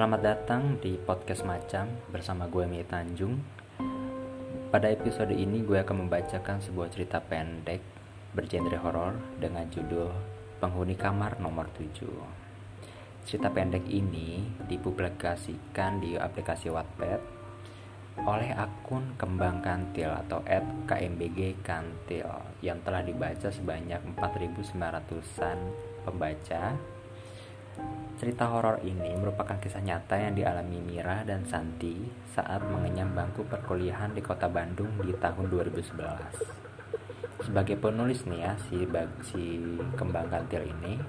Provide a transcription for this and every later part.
Selamat datang di podcast Macam bersama gue Mie Tanjung. Pada episode ini gue akan membacakan sebuah cerita pendek bergenre horor dengan judul Penghuni Kamar Nomor 7. Cerita pendek ini dipublikasikan di aplikasi Wattpad oleh akun Kembang Kantil atau @kmbg Kantil yang telah dibaca sebanyak 4.900an pembaca Cerita horor ini merupakan kisah nyata yang dialami Mira dan Santi saat mengenyam bangku perkuliahan di kota Bandung di tahun 2011. Sebagai penulis nih ya, si, si Kembang Kantil ini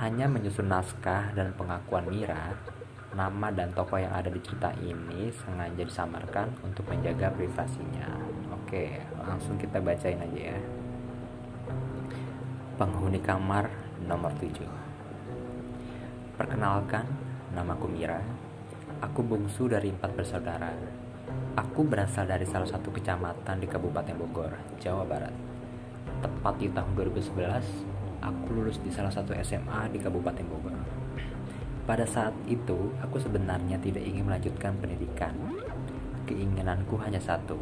hanya menyusun naskah dan pengakuan Mira, nama dan tokoh yang ada di cerita ini sengaja disamarkan untuk menjaga privasinya. Oke, langsung kita bacain aja ya. Penghuni kamar nomor 7 Perkenalkan, namaku Mira. Aku bungsu dari empat bersaudara. Aku berasal dari salah satu kecamatan di Kabupaten Bogor, Jawa Barat. Tepat di tahun 2011, aku lulus di salah satu SMA di Kabupaten Bogor. Pada saat itu, aku sebenarnya tidak ingin melanjutkan pendidikan. Keinginanku hanya satu,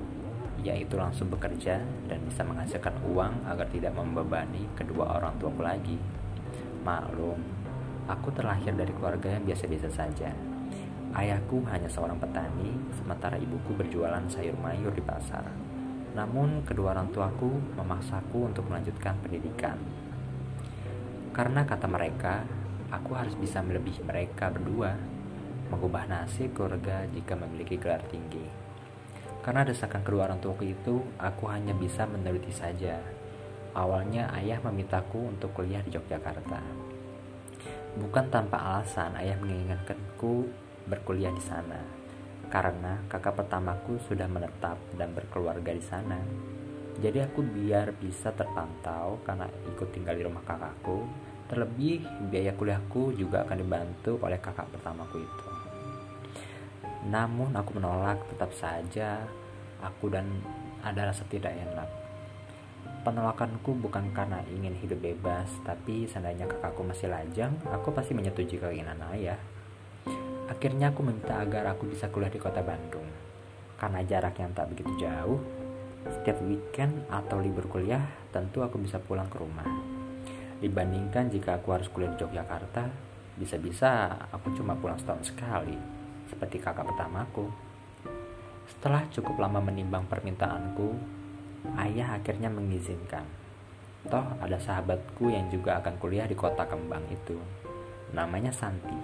yaitu langsung bekerja dan bisa menghasilkan uang agar tidak membebani kedua orang tuaku lagi. Maklum, Aku terlahir dari keluarga yang biasa-biasa saja. Ayahku hanya seorang petani, sementara ibuku berjualan sayur mayur di pasar. Namun, kedua orang tuaku memaksaku untuk melanjutkan pendidikan. Karena kata mereka, aku harus bisa melebihi mereka berdua, mengubah nasib keluarga jika memiliki gelar tinggi. Karena desakan kedua orang tuaku itu, aku hanya bisa menuruti saja. Awalnya ayah memintaku untuk kuliah di Yogyakarta. Bukan tanpa alasan ayah mengingatkanku berkuliah di sana, karena kakak pertamaku sudah menetap dan berkeluarga di sana. Jadi aku biar bisa terpantau karena ikut tinggal di rumah kakakku. Terlebih biaya kuliahku juga akan dibantu oleh kakak pertamaku itu. Namun aku menolak tetap saja aku dan ada rasa tidak enak Penolakanku bukan karena ingin hidup bebas, tapi seandainya kakakku masih lajang, aku pasti menyetujui keinginan ayah. Akhirnya aku minta agar aku bisa kuliah di kota Bandung. Karena jarak yang tak begitu jauh, setiap weekend atau libur kuliah, tentu aku bisa pulang ke rumah. Dibandingkan jika aku harus kuliah di Yogyakarta, bisa-bisa aku cuma pulang setahun sekali, seperti kakak pertamaku. Setelah cukup lama menimbang permintaanku, ayah akhirnya mengizinkan. Toh ada sahabatku yang juga akan kuliah di kota kembang itu. Namanya Santi.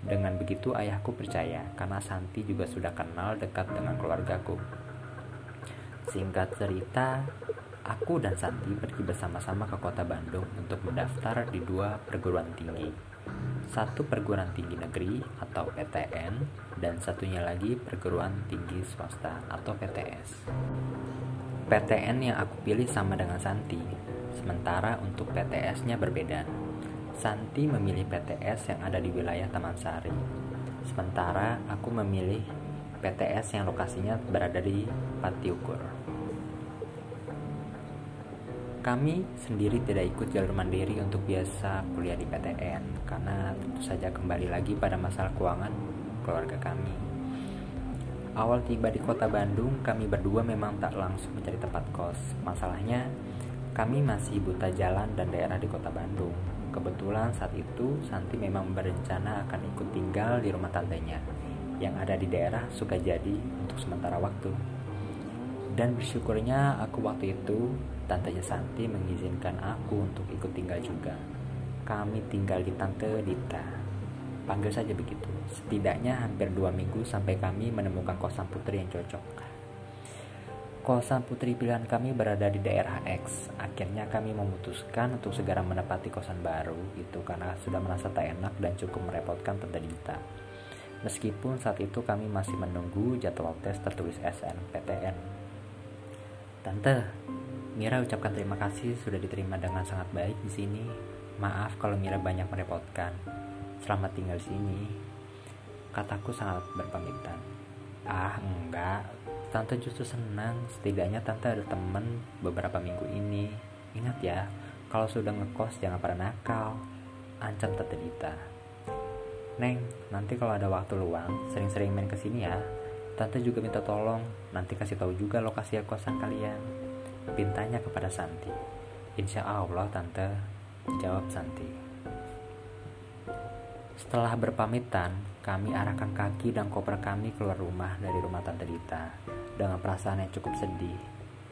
Dengan begitu ayahku percaya karena Santi juga sudah kenal dekat dengan keluargaku. Singkat cerita, aku dan Santi pergi bersama-sama ke kota Bandung untuk mendaftar di dua perguruan tinggi. Satu perguruan tinggi negeri atau PTN dan satunya lagi perguruan tinggi swasta atau PTS. PTN yang aku pilih sama dengan Santi, sementara untuk PTS-nya berbeda. Santi memilih PTS yang ada di wilayah Taman Sari, sementara aku memilih PTS yang lokasinya berada di Patiukur. Kami sendiri tidak ikut jalur mandiri untuk biasa kuliah di PTN karena tentu saja kembali lagi pada masalah keuangan keluarga kami. Awal tiba di kota Bandung, kami berdua memang tak langsung mencari tempat kos. Masalahnya, kami masih buta jalan dan daerah di kota Bandung. Kebetulan saat itu, Santi memang berencana akan ikut tinggal di rumah tantenya yang ada di daerah Sukajadi untuk sementara waktu. Dan bersyukurnya aku waktu itu, tantenya Santi mengizinkan aku untuk ikut tinggal juga. Kami tinggal di Tante Dita, Panggil saja begitu. Setidaknya hampir dua minggu sampai kami menemukan kosan putri yang cocok. Kosan putri pilihan kami berada di daerah X. Akhirnya kami memutuskan untuk segera menepati kosan baru itu karena sudah merasa tak enak dan cukup merepotkan Tante. Meskipun saat itu kami masih menunggu jadwal tes tertulis SNPTN. Tante, Mira ucapkan terima kasih sudah diterima dengan sangat baik di sini. Maaf kalau Mira banyak merepotkan. Selamat tinggal sini. Kataku sangat berpamitan. Ah, enggak. Tante justru senang. Setidaknya tante ada temen beberapa minggu ini. Ingat ya, kalau sudah ngekos jangan pernah nakal. Ancam tante Dita. Neng, nanti kalau ada waktu luang, sering-sering main ke sini ya. Tante juga minta tolong, nanti kasih tahu juga lokasi kosan kalian. Pintanya kepada Santi. Insya Allah, Tante, jawab Santi. Setelah berpamitan, kami arahkan kaki dan koper kami keluar rumah dari rumah Tante Dita dengan perasaan yang cukup sedih.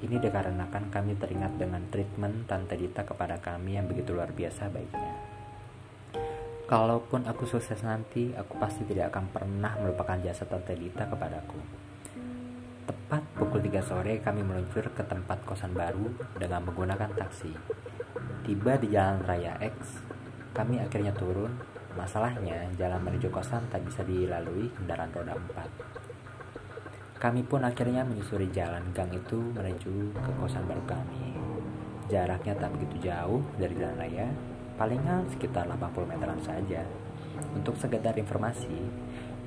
Ini dikarenakan kami teringat dengan treatment Tante Dita kepada kami yang begitu luar biasa baiknya. Kalaupun aku sukses nanti, aku pasti tidak akan pernah melupakan jasa Tante Dita kepadaku. Tepat pukul 3 sore kami meluncur ke tempat kosan baru dengan menggunakan taksi. Tiba di jalan raya X, kami akhirnya turun. Masalahnya, jalan menuju kosan tak bisa dilalui kendaraan roda 4. Kami pun akhirnya menyusuri jalan gang itu menuju ke kosan baru kami. Jaraknya tak begitu jauh dari jalan raya, palingan sekitar 80 meteran saja. Untuk sekedar informasi,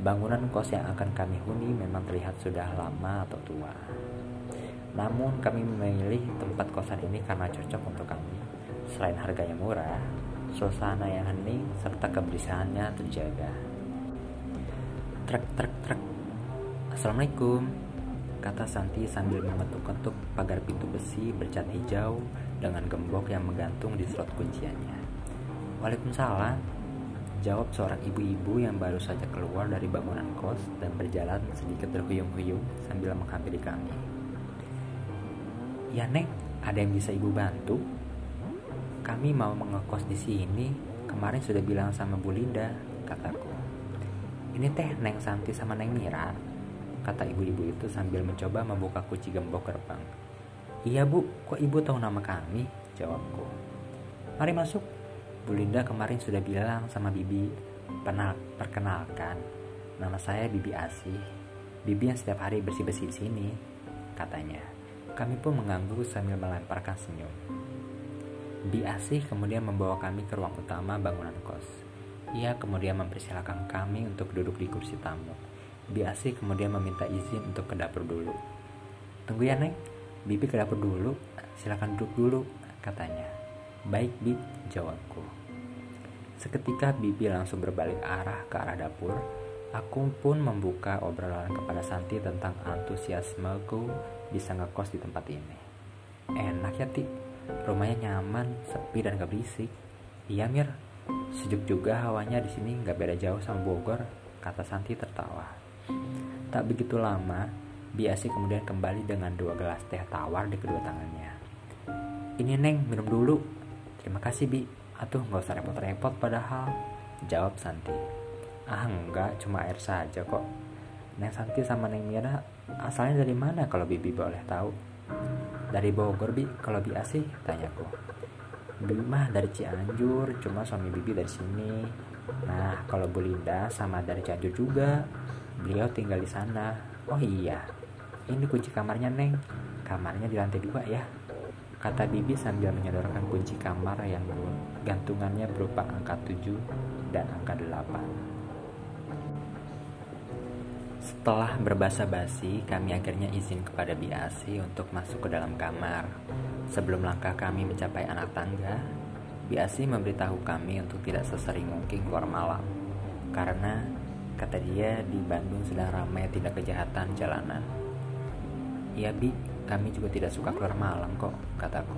bangunan kos yang akan kami huni memang terlihat sudah lama atau tua. Namun kami memilih tempat kosan ini karena cocok untuk kami. Selain harganya murah, suasana yang hening serta kebersihannya terjaga. Trek trek trek. Assalamualaikum, kata Santi sambil mengetuk-ketuk pagar pintu besi bercat hijau dengan gembok yang menggantung di slot kunciannya. Waalaikumsalam Jawab seorang ibu-ibu yang baru saja keluar dari bangunan kos dan berjalan sedikit terhuyung-huyung sambil menghampiri kami. Ya Neng, ada yang bisa ibu bantu? Kami mau mengekos di sini. Kemarin sudah bilang sama Bu Linda, kataku. Ini teh Neng Santi sama Neng Mira, kata ibu-ibu itu sambil mencoba membuka kunci gembok gerbang. Iya bu, kok ibu tahu nama kami? Jawabku. Mari masuk, Bu Linda kemarin sudah bilang sama Bibi, pernah perkenalkan, nama saya Bibi Asih. Bibi yang setiap hari bersih-bersih di sini, katanya. Kami pun mengganggu sambil melemparkan senyum. Bibi Asih kemudian membawa kami ke ruang utama bangunan kos. Ia kemudian mempersilahkan kami untuk duduk di kursi tamu. Bibi Asih kemudian meminta izin untuk ke dapur dulu. Tunggu ya, Neng. Bibi ke dapur dulu. Silakan duduk dulu, katanya. Baik, Bi, jawabku. Seketika Bibi langsung berbalik arah ke arah dapur. Aku pun membuka obrolan kepada Santi tentang antusiasmeku bisa ngekos di tempat ini. Enak ya Ti, rumahnya nyaman, sepi dan gak berisik. Iya Mir, sejuk juga hawanya di sini gak beda jauh sama Bogor, kata Santi tertawa. Tak begitu lama, Biasi kemudian kembali dengan dua gelas teh tawar di kedua tangannya. Ini Neng, minum dulu. Terima kasih Bi, Atuh gak usah repot-repot padahal Jawab Santi Ah enggak cuma air saja kok Neng Santi sama Neng Mira asalnya dari mana kalau Bibi boleh tahu Dari Bogor Bi. Kalau Bi asih tanyaku Bibi mah dari Cianjur cuma suami Bibi dari sini. Nah kalau Bu Linda sama dari Cianjur juga. Beliau tinggal di sana. Oh iya ini kunci kamarnya Neng. Kamarnya di lantai dua ya. Kata Bibi sambil menyodorkan kunci kamar yang gantungannya berupa angka 7 dan angka 8. Setelah berbahasa basi, kami akhirnya izin kepada Biasi untuk masuk ke dalam kamar. Sebelum langkah kami mencapai anak tangga, Biasi memberitahu kami untuk tidak sesering mungkin keluar malam. Karena, kata dia, di Bandung sedang ramai tidak kejahatan jalanan. Iya, Bi, kami juga tidak suka keluar malam kok, kataku.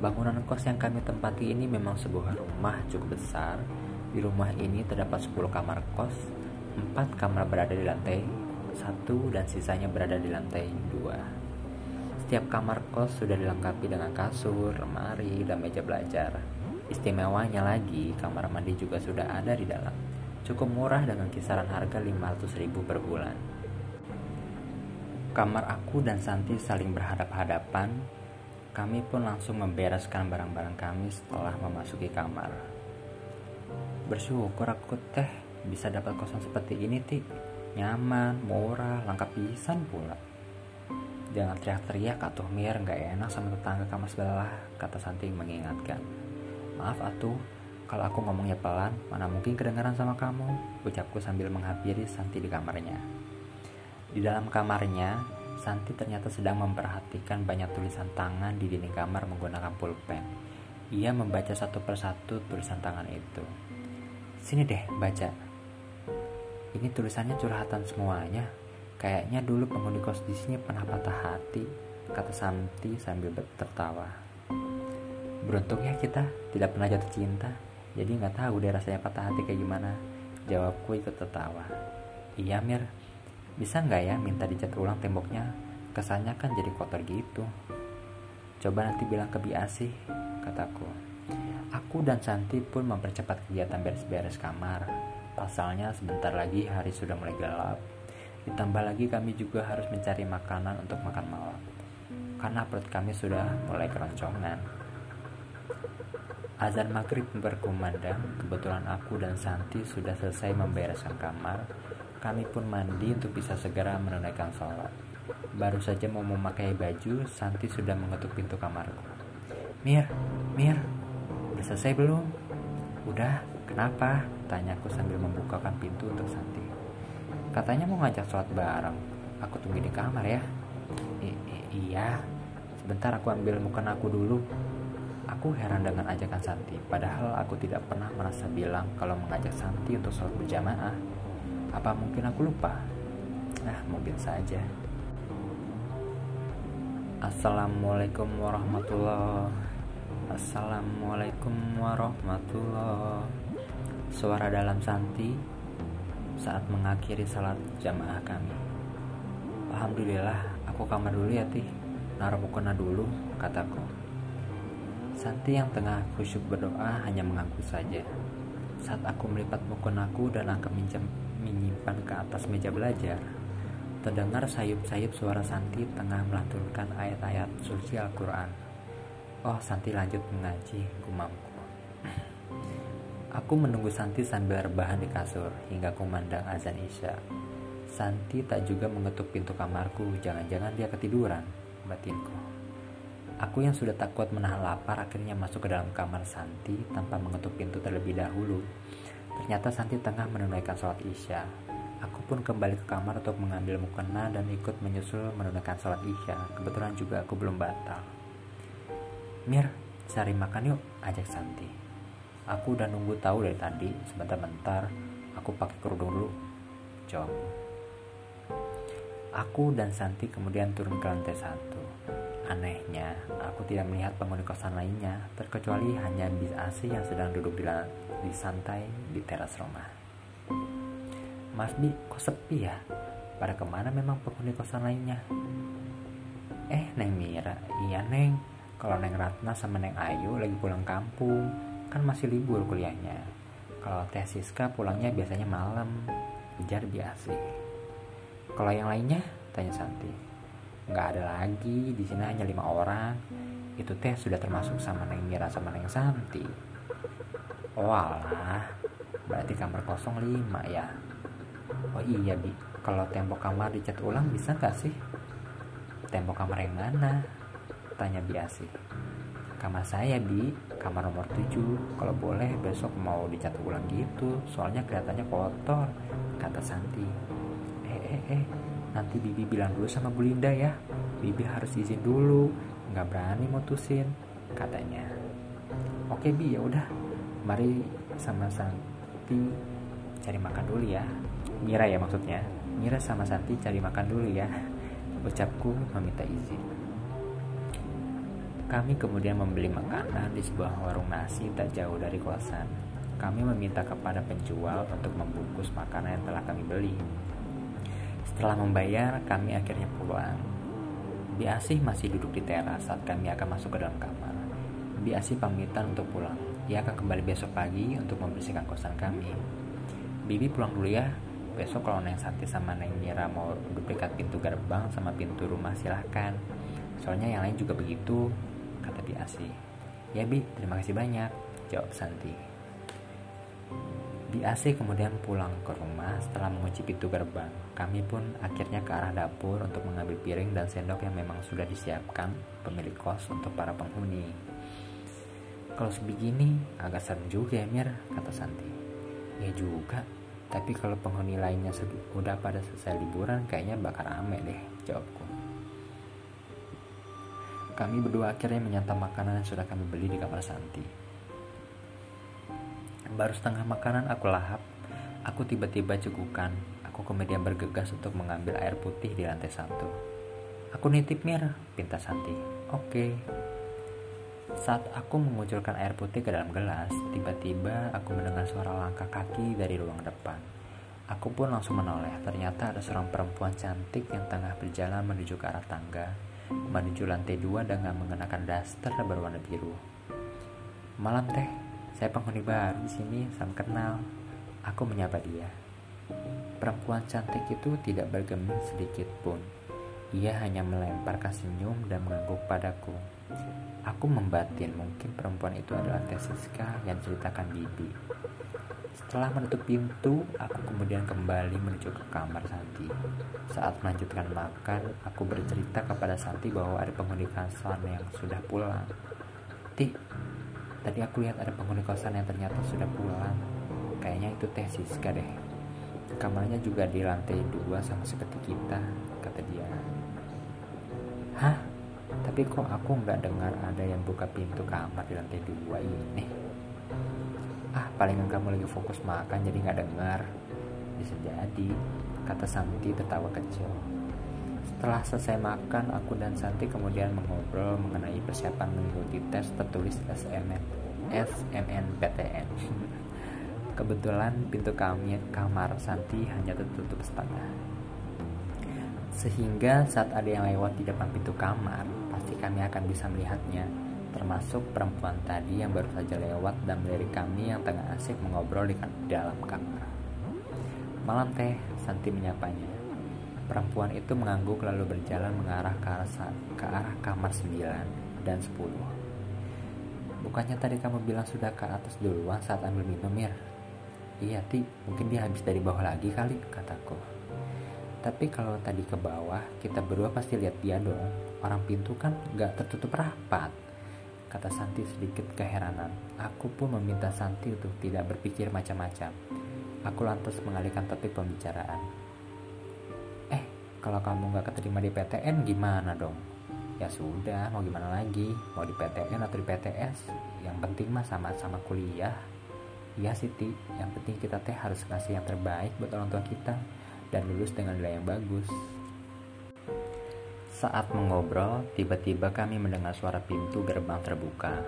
Bangunan kos yang kami tempati ini memang sebuah rumah cukup besar. Di rumah ini terdapat 10 kamar kos, 4 kamar berada di lantai satu dan sisanya berada di lantai dua. Setiap kamar kos sudah dilengkapi dengan kasur, lemari, dan meja belajar. Istimewanya lagi, kamar mandi juga sudah ada di dalam. Cukup murah dengan kisaran harga 500 ribu per bulan. Kamar aku dan Santi saling berhadap-hadapan. Kami pun langsung membereskan barang-barang kami setelah memasuki kamar. Bersyukur aku teh bisa dapat kosan seperti ini, Ti. Nyaman, murah, lengkap pisan pula. Jangan teriak-teriak atuh Mir, gak enak sama tetangga kamar sebelah, kata Santi mengingatkan. Maaf atuh, kalau aku ngomongnya pelan, mana mungkin kedengaran sama kamu, ucapku sambil menghampiri Santi di kamarnya. Di dalam kamarnya, Santi ternyata sedang memperhatikan banyak tulisan tangan di dinding kamar menggunakan pulpen. Ia membaca satu persatu tulisan tangan itu. Sini deh, baca, Ini tulisannya curhatan semuanya. Kayaknya dulu penghuni kos di sini pernah patah hati, kata Santi sambil tertawa. Beruntungnya kita tidak pernah jatuh cinta, jadi nggak tahu deh rasanya patah hati kayak gimana. Jawabku ikut tertawa. Iya Mir, bisa nggak ya minta dicat ulang temboknya? Kesannya kan jadi kotor gitu. Coba nanti bilang ke Biasi, kataku. Aku dan Santi pun mempercepat kegiatan beres-beres kamar. Pasalnya sebentar lagi hari sudah mulai gelap. Ditambah lagi kami juga harus mencari makanan untuk makan malam. Karena perut kami sudah mulai keroncongan. Azan maghrib berkumandang, kebetulan aku dan Santi sudah selesai membereskan kamar. Kami pun mandi untuk bisa segera menunaikan sholat. Baru saja mau memakai baju, Santi sudah mengetuk pintu kamarku. Mir, Mir, udah selesai belum? Udah, kenapa? Tanyaku sambil membukakan pintu untuk Santi. Katanya mau ngajak sholat bareng. Aku tunggu di kamar ya. I iya, sebentar aku ambil mukena aku dulu. Aku heran dengan ajakan Santi, padahal aku tidak pernah merasa bilang kalau mengajak Santi untuk sholat berjamaah. Apa mungkin aku lupa? Ah, mungkin saja. Assalamualaikum warahmatullahi Assalamualaikum warahmatullahi Suara dalam Santi saat mengakhiri salat jamaah kami Alhamdulillah aku kamar dulu ya Tih Naruh mukena dulu kataku Santi yang tengah khusyuk berdoa hanya mengaku saja Saat aku melipat mukenaku dan akan menyimpan ke atas meja belajar Terdengar sayup-sayup suara Santi tengah melantunkan ayat-ayat suci Al-Quran. Oh, Santi lanjut mengaji, gumamku. Aku menunggu Santi sambil rebahan di kasur hingga kumandang azan Isya. Santi tak juga mengetuk pintu kamarku, jangan-jangan dia ketiduran, batinku. Aku yang sudah tak kuat menahan lapar akhirnya masuk ke dalam kamar Santi tanpa mengetuk pintu terlebih dahulu. Ternyata Santi tengah menunaikan sholat Isya. Aku pun kembali ke kamar untuk mengambil mukena dan ikut menyusul menunaikan sholat isya. Kebetulan juga aku belum batal. Mir, cari makan yuk, ajak Santi. Aku udah nunggu tahu dari tadi, sebentar-bentar aku pakai kerudung dulu. Jawab. Aku dan Santi kemudian turun ke lantai satu. Anehnya, aku tidak melihat penghuni kosan lainnya, terkecuali hanya bis AC yang sedang duduk di, di santai di teras rumah. Mas Bi, kok sepi ya? Pada ke mana memang penghuni kosan lainnya? Eh, Neng Mira, iya Neng. Kalau Neng Ratna sama Neng Ayu lagi pulang kampung, kan masih libur kuliahnya. Kalau Teh Siska pulangnya biasanya malam, ujar biasa. Kalau yang lainnya, tanya Santi. Nggak ada lagi, di sini hanya lima orang. Itu Teh sudah termasuk sama Neng Mira sama Neng Santi. Oh alah, berarti kamar kosong lima ya. Oh iya Bi, kalau tembok kamar dicat ulang bisa nggak sih? Tembok kamar yang mana? Tanya Bi Asi. Kamar saya Bi, kamar nomor 7. Kalau boleh besok mau dicat ulang gitu, soalnya kelihatannya kotor, kata Santi. Eh eh eh, nanti Bibi bilang dulu sama Bu Linda ya. Bibi harus izin dulu, nggak berani mutusin, katanya. Oke Bi, ya udah. Mari sama Santi cari makan dulu ya. Mira ya maksudnya. Mira sama Santi cari makan dulu ya. Ucapku meminta izin. Kami kemudian membeli makanan di sebuah warung nasi tak jauh dari kosan. Kami meminta kepada penjual untuk membungkus makanan yang telah kami beli. Setelah membayar, kami akhirnya pulang. Biasih masih duduk di teras saat kami akan masuk ke dalam kamar. Biasih pamitan untuk pulang. Dia akan kembali besok pagi untuk membersihkan kosan kami. Bibi pulang dulu ya. Besok kalau Neng Santi sama Neng Mira mau duduk pintu gerbang sama pintu rumah silahkan. Soalnya yang lain juga begitu, Biasi. Ya Bi, terima kasih banyak, jawab Santi. Biasi kemudian pulang ke rumah setelah mengunci pintu gerbang. Kami pun akhirnya ke arah dapur untuk mengambil piring dan sendok yang memang sudah disiapkan pemilik kos untuk para penghuni. Kalau sebegini agak serem juga ya Mir, kata Santi. Ya juga, tapi kalau penghuni lainnya udah pada selesai liburan kayaknya bakal rame deh, jawabku. Kami berdua akhirnya menyantap makanan yang sudah kami beli di kamar Santi. Baru setengah makanan aku lahap, Aku tiba-tiba cegukan. Aku kemudian bergegas untuk mengambil air putih di lantai satu. Aku nitip Mir, pinta Santi. Oke. Saat aku mengucurkan air putih ke dalam gelas, tiba-tiba aku mendengar suara langkah kaki dari ruang depan. Aku pun langsung menoleh. Ternyata ada seorang perempuan cantik yang tengah berjalan menuju ke arah tangga, menuju lantai dua dengan mengenakan daster berwarna biru. Malam teh, saya penghuni baru di sini, salam kenal. Aku menyapa dia. Perempuan cantik itu tidak bergeming sedikit pun. Ia hanya melemparkan senyum dan mengangguk padaku. Aku membatin mungkin perempuan itu adalah Tesiska yang ceritakan Bibi. Setelah menutup pintu, aku kemudian kembali menuju ke kamar Santi. Saat melanjutkan makan, aku bercerita kepada Santi bahwa ada penghuni kosan yang sudah pulang. Ti, tadi aku lihat ada penghuni kosan yang ternyata sudah pulang. Kayaknya itu Teh Siska deh. Kamarnya juga di lantai dua sama seperti kita, kata dia. Hah? Tapi kok aku nggak dengar ada yang buka pintu kamar di lantai dua ini? Palingan kamu lagi fokus makan jadi nggak dengar. Bisa jadi, kata Santi tertawa kecil. Setelah selesai makan, aku dan Santi kemudian mengobrol mengenai persiapan mengikuti tes tertulis SMN, SMNPTN. Kebetulan pintu kami, kamar Santi hanya tertutup setengah. Sehingga saat ada yang lewat di depan pintu kamar, pasti kami akan bisa melihatnya, termasuk perempuan tadi yang baru saja lewat dan melirik kami yang tengah asik mengobrol di dalam kamar. Malam teh, Santi menyapanya. Perempuan itu mengangguk lalu berjalan mengarah ke arah, ke arah kamar 9 dan 10. Bukannya tadi kamu bilang sudah ke atas duluan saat ambil minum, Mir? Iya Ti, mungkin dia habis dari bawah lagi kali, kataku. Tapi kalau tadi ke bawah, kita berdua pasti lihat dia dong. Orang pintu kan gak tertutup rapat. Kata Santi sedikit keheranan. Aku pun meminta Santi untuk tidak berpikir macam-macam. Aku lantas mengalihkan topik pembicaraan. Eh, kalau kamu gak keterima di PTN gimana dong? Ya sudah, mau gimana lagi? Mau di PTN atau di PTS? Yang penting mah sama-sama kuliah. Iya Siti, yang penting kita teh harus ngasih yang terbaik buat orang tua kita dan lulus dengan nilai yang bagus. Saat mengobrol, tiba-tiba kami mendengar suara pintu gerbang terbuka.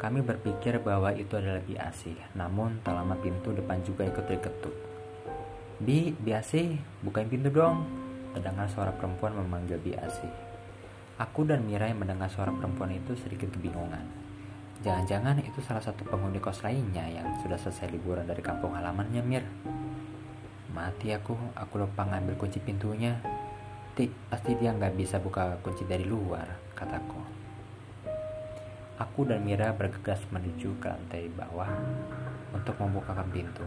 Kami berpikir bahwa itu adalah Bi Asih, namun tak lama pintu depan juga ikut diketuk. Bi, Bi Asih, bukain pintu dong. Terdengar suara perempuan memanggil Bi Asih. Aku dan Mira yang mendengar suara perempuan itu sedikit kebingungan. Jangan-jangan itu salah satu penghuni kos lainnya yang sudah selesai liburan dari kampung halamannya, Mir. Mati aku, aku lupa ngambil kunci pintunya. Tik, pasti dia nggak bisa buka kunci dari luar, kataku. Aku dan Mira bergegas menuju ke lantai bawah untuk membukakan pintu.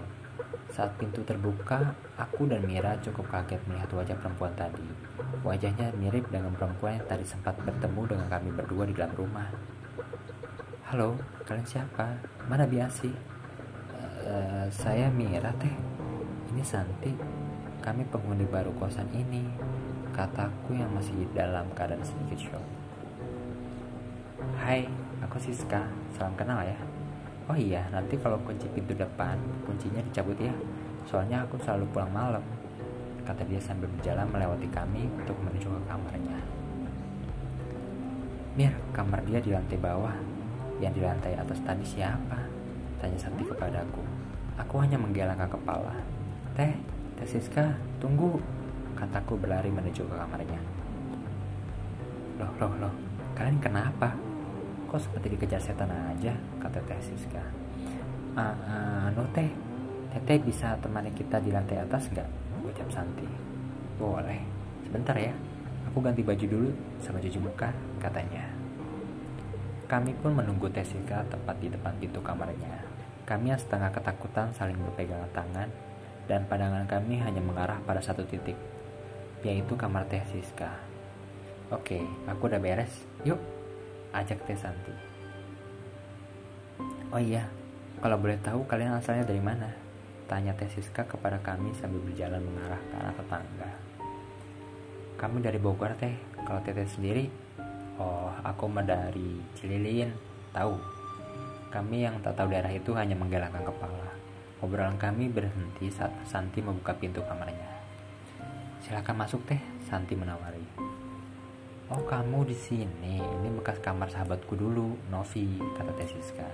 Saat pintu terbuka, aku dan Mira cukup kaget melihat wajah perempuan tadi. Wajahnya mirip dengan perempuan yang tadi sempat bertemu dengan kami berdua di dalam rumah. Halo, kalian siapa? Mana Biasi? Uh, saya Mira teh. Ini Santi. Kami penghuni baru kosan ini. Kataku yang masih dalam keadaan sedikit shock. Hai, aku Siska. Salam kenal ya. Oh iya, nanti kalau kunci pintu depan, kuncinya dicabut ya. Soalnya aku selalu pulang malam. Kata dia sambil berjalan melewati kami untuk menuju ke kamarnya. Mir, kamar dia di lantai bawah yang di lantai atas tadi siapa? Tanya Santi kepadaku. Aku hanya menggelengkan kepala. Teh, Teh Siska, tunggu. Kataku berlari menuju ke kamarnya. Loh, loh, loh. Kalian kenapa? Kok seperti dikejar setan aja? Kata Teh Siska. Ah, no Teh. Teteh bisa temani kita di lantai atas nggak? Ucap Santi. Boleh. Sebentar ya. Aku ganti baju dulu sama cuci muka, katanya. Kami pun menunggu Tessika tepat di depan pintu kamarnya. Kami yang setengah ketakutan saling berpegangan tangan, dan pandangan kami hanya mengarah pada satu titik, yaitu kamar Teh Siska. Oke, aku udah beres. Yuk, ajak Teh Santi. Oh iya, kalau boleh tahu kalian asalnya dari mana? Tanya Teh Siska kepada kami sambil berjalan mengarah ke arah tetangga. Kami dari Bogor teh, kalau Teteh sendiri Oh, aku mah dari Cililin. Tahu. Kami yang tak tahu daerah itu hanya menggelangkan kepala. Obrolan kami berhenti saat Santi membuka pintu kamarnya. Silakan masuk teh, Santi menawari. Oh kamu di sini, ini bekas kamar sahabatku dulu, Novi, kata Teh Siska.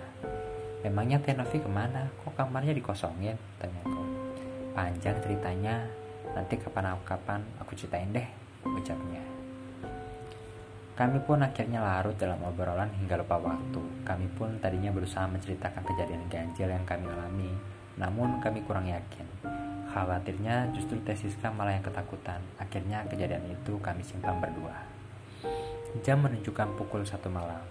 Memangnya Teh Novi ke mana? Kok kamarnya dikosongin? Tanyaku. Panjang ceritanya, nanti kapan-kapan aku ceritain deh, ucapnya. Kami pun akhirnya larut dalam obrolan hingga lupa waktu. Kami pun tadinya berusaha menceritakan kejadian ganjil yang kami alami, namun kami kurang yakin. Khawatirnya justru Tesiska malah yang ketakutan. Akhirnya kejadian itu kami simpan berdua. Jam menunjukkan pukul satu malam.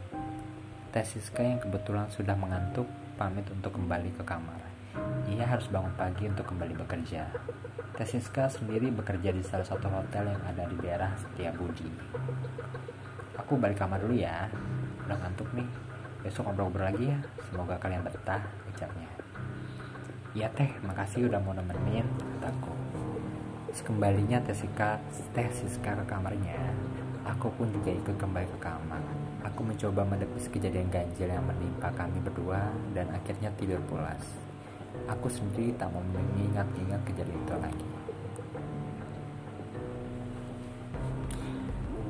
Tesiska yang kebetulan sudah mengantuk pamit untuk kembali ke kamar. Ia harus bangun pagi untuk kembali bekerja. Tesiska sendiri bekerja di salah satu hotel yang ada di daerah Setiabudi. Aku balik kamar dulu ya. Udah ngantuk nih. Besok ngobrol-ngobrol lagi ya. Semoga kalian betah, ucapnya. Iya teh, makasih udah mau nemenin, kataku. Sekembalinya Tesiska, Teh Siska ke kamarnya, aku pun juga ikut kembali ke kamar. Aku mencoba menepis kejadian ganjil yang menimpa kami berdua dan akhirnya tidur pulas. Aku sendiri tak mau mengingat-ingat kejadian itu lagi.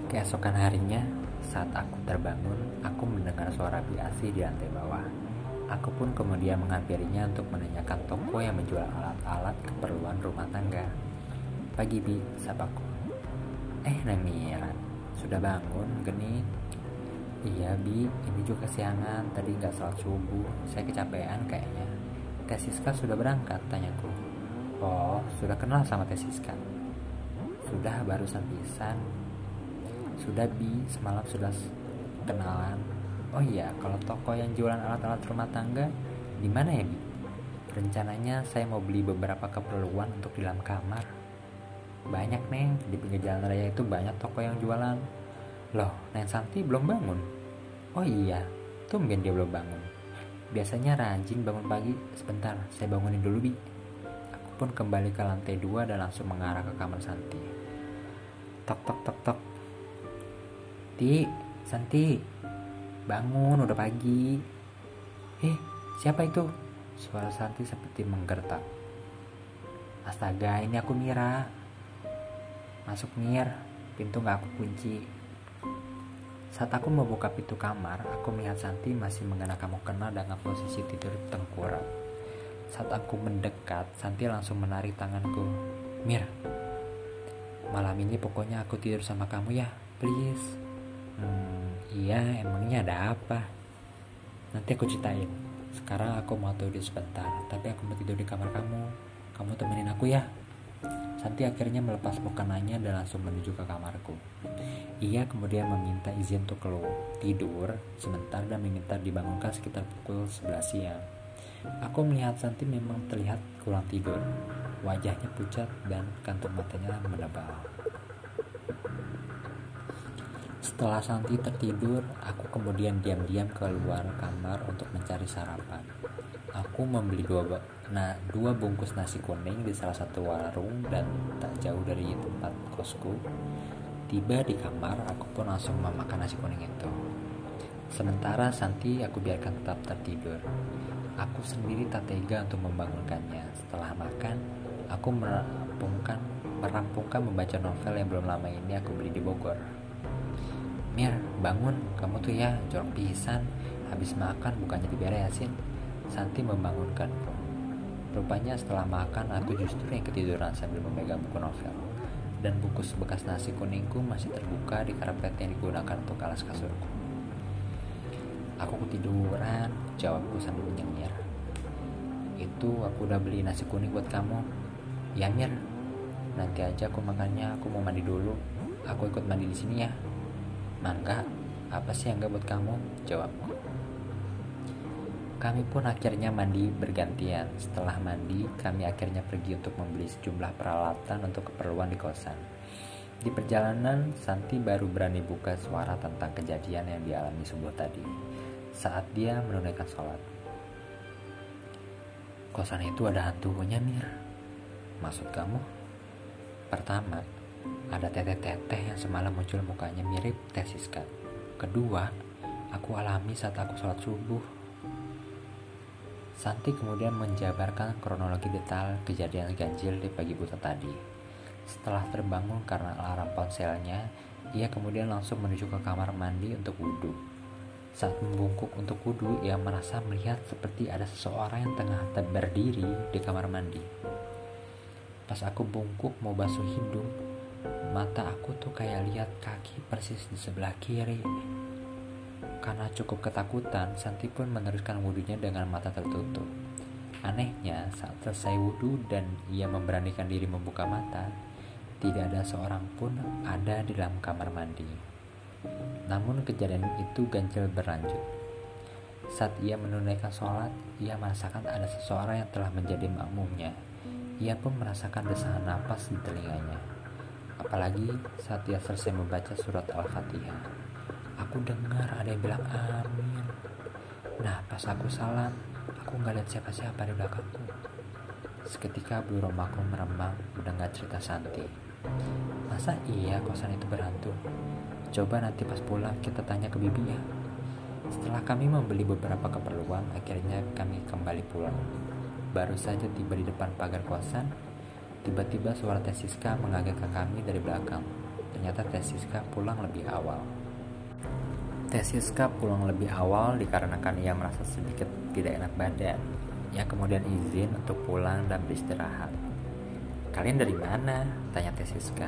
Keesokan harinya, saat aku terbangun, aku mendengar suara biasi di lantai bawah. Aku pun kemudian menghampirinya untuk menanyakan toko yang menjual alat-alat keperluan rumah tangga. Pagi Bi, sapaku. Eh, Namira, sudah bangun, geni? Iya Bi, ini juga siangan, tadi nggak salat subuh, saya kecapean kayaknya. Tesiska sudah berangkat, tanyaku. Oh, sudah kenal sama Tesiska? Sudah barusan pisan, sudah bi semalam sudah kenalan oh iya kalau toko yang jualan alat-alat rumah tangga di mana ya bi? Rencananya saya mau beli beberapa keperluan untuk di dalam kamar. Banyak neng. Di pinggir jalan raya itu banyak toko yang jualan. Loh neng Santi belum bangun? Oh iya tumben dia belum bangun. Biasanya rajin bangun pagi. Sebentar saya bangunin dulu bi. Aku pun kembali ke lantai dua dan langsung mengarah ke kamar Santi. Tok tok tok tok. Santi, Santi, bangun udah pagi. Eh, siapa itu? Suara Santi seperti menggertak. Astaga, ini aku Mira. Masuk Mir, pintu gak aku kunci. Saat aku membuka pintu kamar, aku melihat Santi masih mengenakan mukena dengan posisi tidur tengkurap. Saat aku mendekat, Santi langsung menarik tanganku. Mir, malam ini pokoknya aku tidur sama kamu ya, please. Hmm, iya, emangnya ada apa? Nanti aku ceritain. Sekarang aku mau tidur sebentar, tapi aku mau tidur di kamar kamu. Kamu temenin aku ya. Santi akhirnya melepas mukananya dan langsung menuju ke kamarku. Ia kemudian meminta izin untuk keluar tidur sebentar dan meminta dibangunkan sekitar pukul 11 siang. Aku melihat Santi memang terlihat kurang tidur. Wajahnya pucat dan kantung matanya menebal. Setelah Santi tertidur, aku kemudian diam-diam keluar kamar untuk mencari sarapan. Aku membeli dua, nah, dua bungkus nasi kuning di salah satu warung dan tak jauh dari tempat kosku. Tiba di kamar, aku pun langsung memakan nasi kuning itu. Sementara Santi aku biarkan tetap tertidur. Aku sendiri tak tega untuk membangunkannya. Setelah makan, aku merampungkan merampungkan membaca novel yang belum lama ini aku beli di Bogor. Mir, bangun, kamu tuh ya jorok pisan. Habis makan bukannya diberesin. Santi membangunkanku. Rupanya setelah makan aku justru yang ketiduran sambil memegang buku novel. Dan buku bekas nasi kuningku masih terbuka di karpet yang digunakan untuk alas kasurku. Aku ketiduran, jawabku sambil menyengir. Itu aku udah beli nasi kuning buat kamu. Ya Mir, nanti aja aku makannya, aku mau mandi dulu. Aku ikut mandi di sini ya. Mangga, apa sih yang gak buat kamu? Jawabku. Kami pun akhirnya mandi bergantian. Setelah mandi, kami akhirnya pergi untuk membeli sejumlah peralatan untuk keperluan di kosan. Di perjalanan, Santi baru berani buka suara tentang kejadian yang dialami subuh tadi saat dia menunaikan sholat. Kosan itu ada hantunya, Mir. Maksud kamu? Pertama, ada teteh-teteh yang semalam muncul mukanya mirip Teh Siska. Kedua, aku alami saat aku sholat subuh. Santi kemudian menjabarkan kronologi detail kejadian ganjil di pagi buta tadi. Setelah terbangun karena alarm ponselnya, ia kemudian langsung menuju ke kamar mandi untuk wudhu. Saat membungkuk untuk wudhu, ia merasa melihat seperti ada seseorang yang tengah berdiri di kamar mandi. Pas aku bungkuk mau basuh hidung, mata aku tuh kayak lihat kaki persis di sebelah kiri. Karena cukup ketakutan, Santi pun meneruskan wudhunya dengan mata tertutup. Anehnya, saat selesai wudhu dan ia memberanikan diri membuka mata, tidak ada seorang pun ada di dalam kamar mandi. Namun kejadian itu ganjil berlanjut. Saat ia menunaikan sholat, ia merasakan ada seseorang yang telah menjadi makmumnya. Ia pun merasakan desahan napas di telinganya. Apalagi saat ia selesai membaca surat Al-Fatihah aku dengar ada yang bilang amin. Nah pas aku salam aku nggak lihat siapa-siapa di belakangku. Seketika bulu romaku meremang mendengar cerita Santi. Masa iya kosan itu berhantu? Coba nanti pas pulang kita tanya ke bibi ya setelah kami membeli beberapa keperluan akhirnya kami kembali pulang. Baru saja tiba di depan pagar kosan tiba-tiba suara Tesiska mengagetkan kami dari belakang ternyata Tesiska pulang lebih awal Tesiska pulang lebih awal dikarenakan ia merasa sedikit tidak enak badan. Ia kemudian izin untuk pulang dan beristirahat. Kalian dari mana? Tanya Tesiska.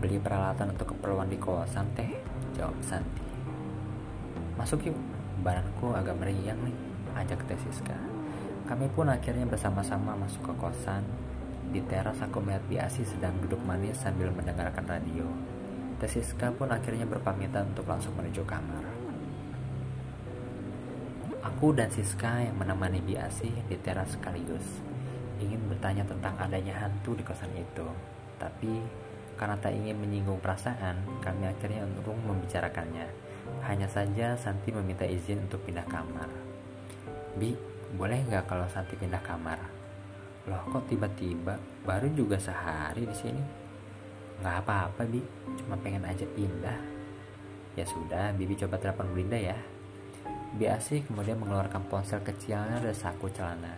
Beli peralatan untuk keperluan di kosan teh, jawab Santi. Masuk yuk, badanku agak meriang nih, ajak Tesiska. Kami pun akhirnya bersama-sama masuk ke kosan. Di teras aku melihat Biasi sedang duduk manis sambil mendengarkan radio. Tesiska pun akhirnya berpamitan untuk langsung menuju kamar. Aku dan Siska yang menemani Biasi di teras sekaligus ingin bertanya tentang adanya hantu di kosan itu. Tapi karena tak ingin menyinggung perasaan, kami akhirnya urung membicarakannya. Hanya saja Santi meminta izin untuk pindah kamar. Bi, boleh nggak kalau Santi pindah kamar? Loh kok tiba-tiba baru juga sehari di sini? Nggak apa-apa, Bi. Cuma pengen aja pindah. Ya sudah, Bibi coba telepon Belinda ya. Biasi kemudian mengeluarkan ponsel kecilnya dari saku celana.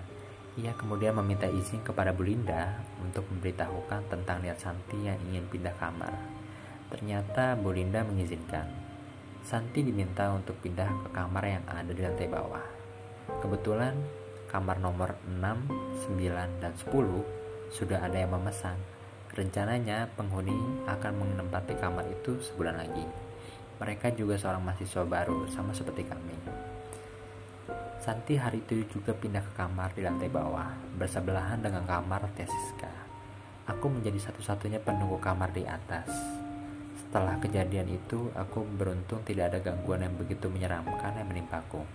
Ia kemudian meminta izin kepada Belinda untuk memberitahukan tentang niat Santi yang ingin pindah kamar. Ternyata Belinda mengizinkan. Santi diminta untuk pindah ke kamar yang ada di lantai bawah. Kebetulan kamar nomor 6, 9, dan 10 sudah ada yang memesan Rencananya penghuni akan menempati kamar itu sebulan lagi. Mereka juga seorang mahasiswa baru, sama seperti kami. Santi hari itu juga pindah ke kamar di lantai bawah, bersebelahan dengan kamar Tesiska. Aku menjadi satu-satunya penunggu kamar di atas. Setelah kejadian itu, aku beruntung tidak ada gangguan yang begitu menyeramkan yang menimpaku.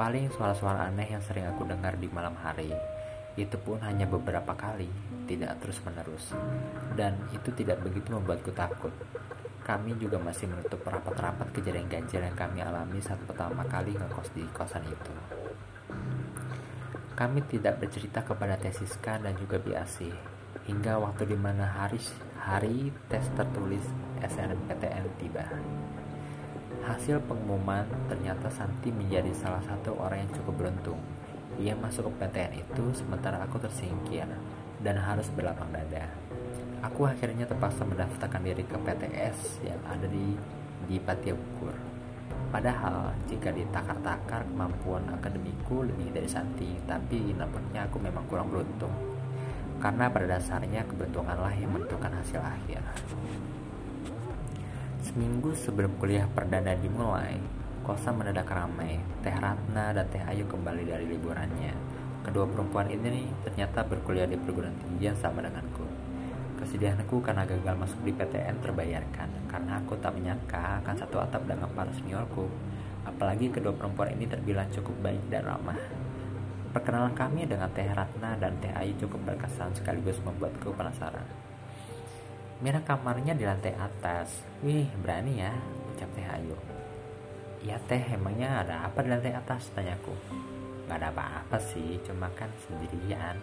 Paling suara-suara aneh yang sering aku dengar di malam hari, itu pun hanya beberapa kali, tidak terus-menerus. Dan itu tidak begitu membuatku takut. Kami juga masih menutup rapat-rapat kejadian ganjil yang kami alami saat pertama kali ngekos di kosan itu. Kami tidak bercerita kepada Tesiska dan juga Biasi hingga waktu di mana hari hari tes tertulis SNMPTN tiba. Hasil pengumuman ternyata Santi menjadi salah satu orang yang cukup beruntung ia masuk ke PTN itu sementara aku tersingkir dan harus berlapang dada. Aku akhirnya terpaksa mendaftarkan diri ke PTS yang ada di di Patia Ukur. Padahal jika ditakar-takar kemampuan akademiku lebih dari Santi, tapi nampaknya aku memang kurang beruntung. Karena pada dasarnya keberuntunganlah yang menentukan hasil akhir. Seminggu sebelum kuliah perdana dimulai, Kosan mendadak ramai. Teh Ratna dan Teh Ayu kembali dari liburannya. Kedua perempuan ini ternyata berkuliah di perguruan tinggi yang sama denganku. Kesedihanku karena gagal masuk di PTN terbayarkan karena aku tak menyangka akan satu atap dengan para seniorku. Apalagi kedua perempuan ini terbilang cukup baik dan ramah. Perkenalan kami dengan Teh Ratna dan Teh Ayu cukup berkesan sekaligus membuatku penasaran. Mira kamarnya di lantai atas. Wih, berani ya, ucap Teh Ayu. Ya teh emangnya ada apa di lantai atas? Tanyaku Gak ada apa-apa sih cuma kan sendirian.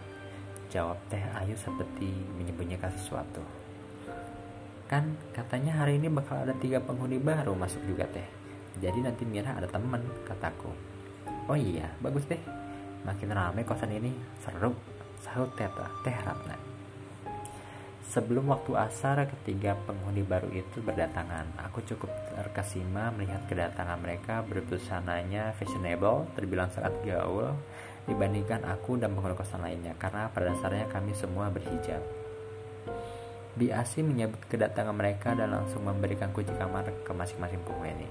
Jawab teh Ayu seperti menyembunyikan sesuatu. Kan katanya hari ini bakal ada tiga penghuni baru masuk juga teh. Jadi nanti Mira ada temen kataku. Oh iya bagus deh Makin ramai kosan ini, seru, sahut Teta, Teh Ratna. Sebelum waktu asar, ketiga penghuni baru itu berdatangan. Aku cukup terkesima melihat kedatangan mereka berbusananya fashionable, terbilang sangat gaul dibandingkan aku dan penghuni kosan lainnya karena pada dasarnya kami semua berhijab. Biasi menyebut kedatangan mereka dan langsung memberikan kunci kamar ke masing-masing penghuni.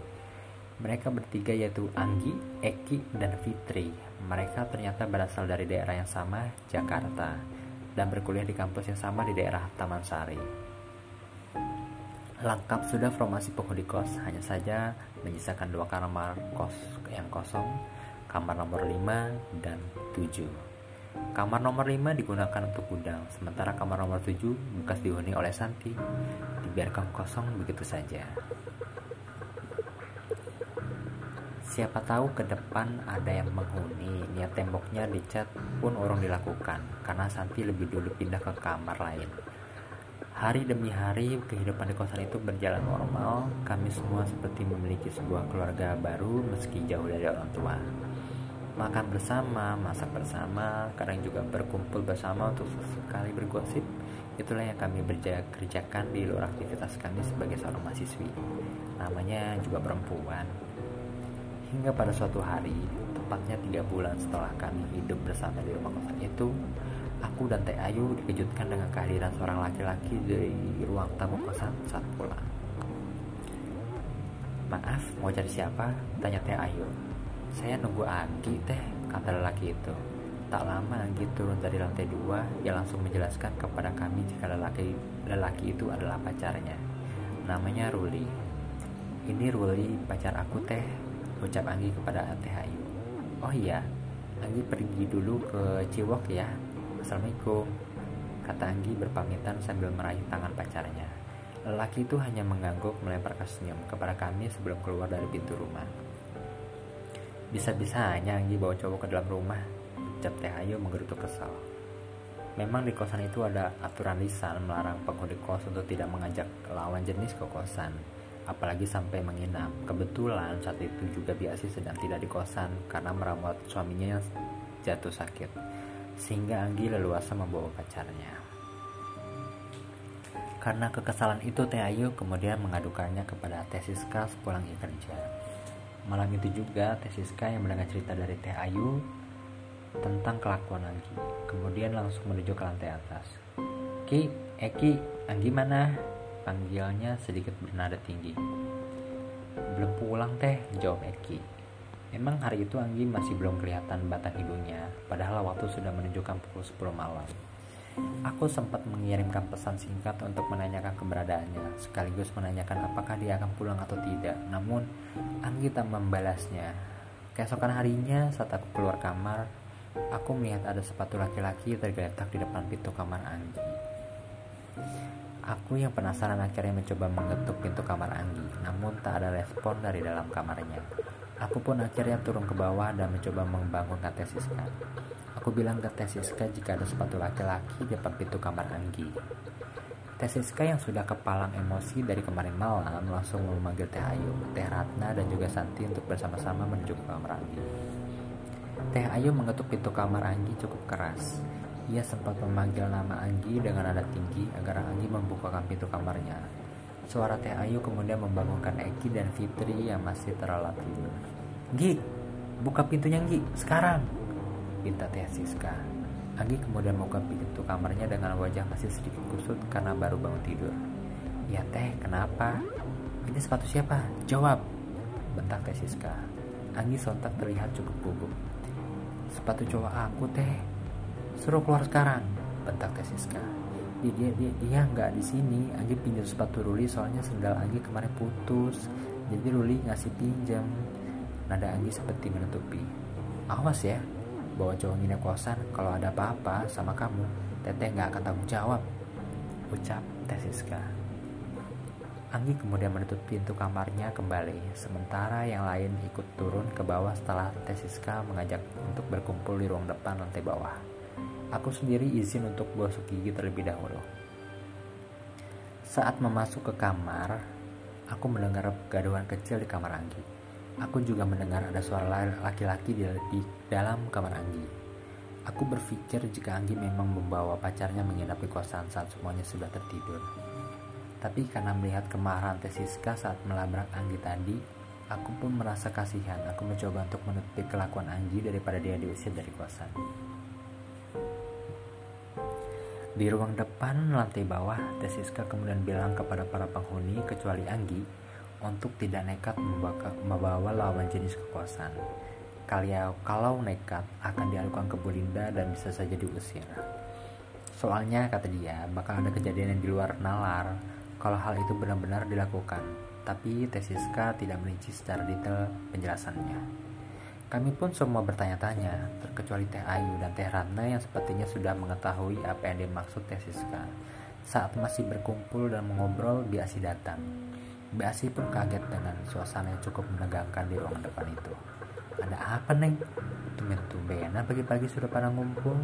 Mereka bertiga yaitu Anggi, Eki, dan Fitri. Mereka ternyata berasal dari daerah yang sama, Jakarta, dan berkuliah di kampus yang sama di daerah Taman Sari. Lengkap sudah formasi penghuni kos, hanya saja menyisakan dua kamar kos yang kosong, kamar nomor 5 dan 7. Kamar nomor 5 digunakan untuk gudang, sementara kamar nomor 7 bekas dihuni oleh Santi, dibiarkan kosong begitu saja. Siapa tahu ke depan ada yang menghuni, niat temboknya dicat pun orang dilakukan, karena Santi lebih dulu pindah ke kamar lain. Hari demi hari, kehidupan di kosan itu berjalan normal. Kami semua seperti memiliki sebuah keluarga baru meski jauh dari orang tua. Makan bersama, masak bersama, kadang juga berkumpul bersama untuk sekali bergosip. Itulah yang kami kerjakan di luar aktivitas kami sebagai seorang mahasiswi. Namanya juga perempuan, Hingga pada suatu hari, tepatnya tiga bulan setelah kami hidup bersama di rumah kosan itu, aku dan Teh Ayu dikejutkan dengan kehadiran seorang laki-laki dari ruang tamu kosan saat pulang. Maaf, mau cari siapa? Tanya Teh Ayu. Saya nunggu Anggi teh, kata lelaki itu. Tak lama Anggi turun dari lantai dua, ia langsung menjelaskan kepada kami jika lelaki, lelaki itu adalah pacarnya. Namanya Ruli. Ini Ruli, pacar aku teh, ucap Anggi kepada Teh. Oh iya, Anggi pergi dulu ke Ciwok ya. Assalamualaikum. Kata Anggi berpamitan sambil meraih tangan pacarnya. Lelaki itu hanya mengangguk melempar senyum kepada kami sebelum keluar dari pintu rumah. Bisa-bisanya Anggi bawa cowok ke dalam rumah, ucap Teh Ayu menggerutu kesal. Memang di kosan itu ada aturan lisan melarang penghuni kos untuk tidak mengajak lawan jenis ke kosan apalagi sampai menginap. Kebetulan saat itu juga Biasi sedang tidak di kosan karena merawat suaminya yang jatuh sakit, sehingga Anggi leluasa membawa pacarnya. Karena kekesalan itu Teh Ayu kemudian mengadukannya kepada Teh Siska sepulang kerja. Malam itu juga Teh Siska yang mendengar cerita dari Teh Ayu tentang kelakuan Anggi. Kemudian langsung menuju ke lantai atas. Ki, Eki, Anggi mana? Panggilnya sedikit bernada tinggi. Belum pulang teh, jawab Eki. Memang hari itu Anggi masih belum kelihatan batang hidungnya, padahal waktu sudah menunjukkan pukul 10 malam. Aku sempat mengirimkan pesan singkat untuk menanyakan keberadaannya, sekaligus menanyakan apakah dia akan pulang atau tidak. Namun, Anggi tak membalasnya. Keesokan harinya, saat aku keluar kamar, aku melihat ada sepatu laki-laki tergeletak di depan pintu kamar Anggi. Aku yang penasaran akhirnya mencoba mengetuk pintu kamar Anggi, namun tak ada respon dari dalam kamarnya. Aku pun akhirnya turun ke bawah dan mencoba membangunkan Tesiska. Aku bilang ke Tesiska jika ada sepatu laki-laki di depan pintu kamar Anggi. Tesiska yang sudah kepalang emosi dari kemarin malam langsung memanggil Teh Ayu, Teh Ratna, dan juga Santi untuk bersama-sama menuju ke kamar Anggi. Teh Ayu mengetuk pintu kamar Anggi cukup keras. Ia sempat memanggil nama Anggi dengan nada tinggi agar Anggi membukakan pintu kamarnya. Suara Teh Ayu kemudian membangunkan Eki dan Fitri yang masih terlelap tidur. Gi, buka pintunya Gi, sekarang! Pinta Teh Siska. Anggi kemudian membuka pintu kamarnya dengan wajah masih sedikit kusut karena baru bangun tidur. Ya Teh, kenapa? Ini sepatu siapa? Jawab! Bentak Teh Siska. Anggi sontak terlihat cukup gugup. Sepatu cowok aku Teh, Suruh keluar sekarang, bentak Teh Siska. Dia dia dia, dia nggak di sini. Anggi pinjam sepatu Ruli soalnya sendal Anggi kemarin putus. Jadi Ruli ngasih pinjam. Nada Anggi seperti menutupi. Awas ya, bawa cowok nginep kosan. Kalau ada apa-apa sama kamu, Teteh nggak akan tanggung jawab. Ucap Teh Siska. Anggi kemudian menutup pintu kamarnya kembali, sementara yang lain ikut turun ke bawah setelah Tesiska mengajak untuk berkumpul di ruang depan lantai bawah. Aku sendiri izin untuk gosok gigi terlebih dahulu. Saat memasuk ke kamar, aku mendengar gaduhan kecil di kamar Anggi. Aku juga mendengar ada suara laki-laki di, di dalam kamar Anggi. Aku berpikir jika Anggi memang membawa pacarnya menginap di kosan saat semuanya sudah tertidur. Tapi karena melihat kemarahan Tesiska saat melabrak Anggi tadi, aku pun merasa kasihan. Aku mencoba untuk menutupi kelakuan Anggi daripada dia diusir dari kosan. Di ruang depan lantai bawah, Tesiska kemudian bilang kepada para penghuni kecuali Anggi untuk tidak nekat membawa lawan jenis ke kosan. Kalau, kalau nekat akan diadukan ke Bulinda dan bisa saja diusir. Soalnya kata dia bakal ada kejadian yang di luar nalar kalau hal itu benar-benar dilakukan. Tapi Tesiska tidak merinci secara detail penjelasannya. Kami pun semua bertanya-tanya, terkecuali Teh Ayu dan Teh Ratna yang sepertinya sudah mengetahui apa yang dimaksud Tesiska. Saat masih berkumpul dan mengobrol, Biasi datang. Biasi pun kaget dengan suasana yang cukup menegangkan di ruangan depan itu. Ada apa neng? Tumben-tumbenan pagi-pagi sudah pada ngumpul.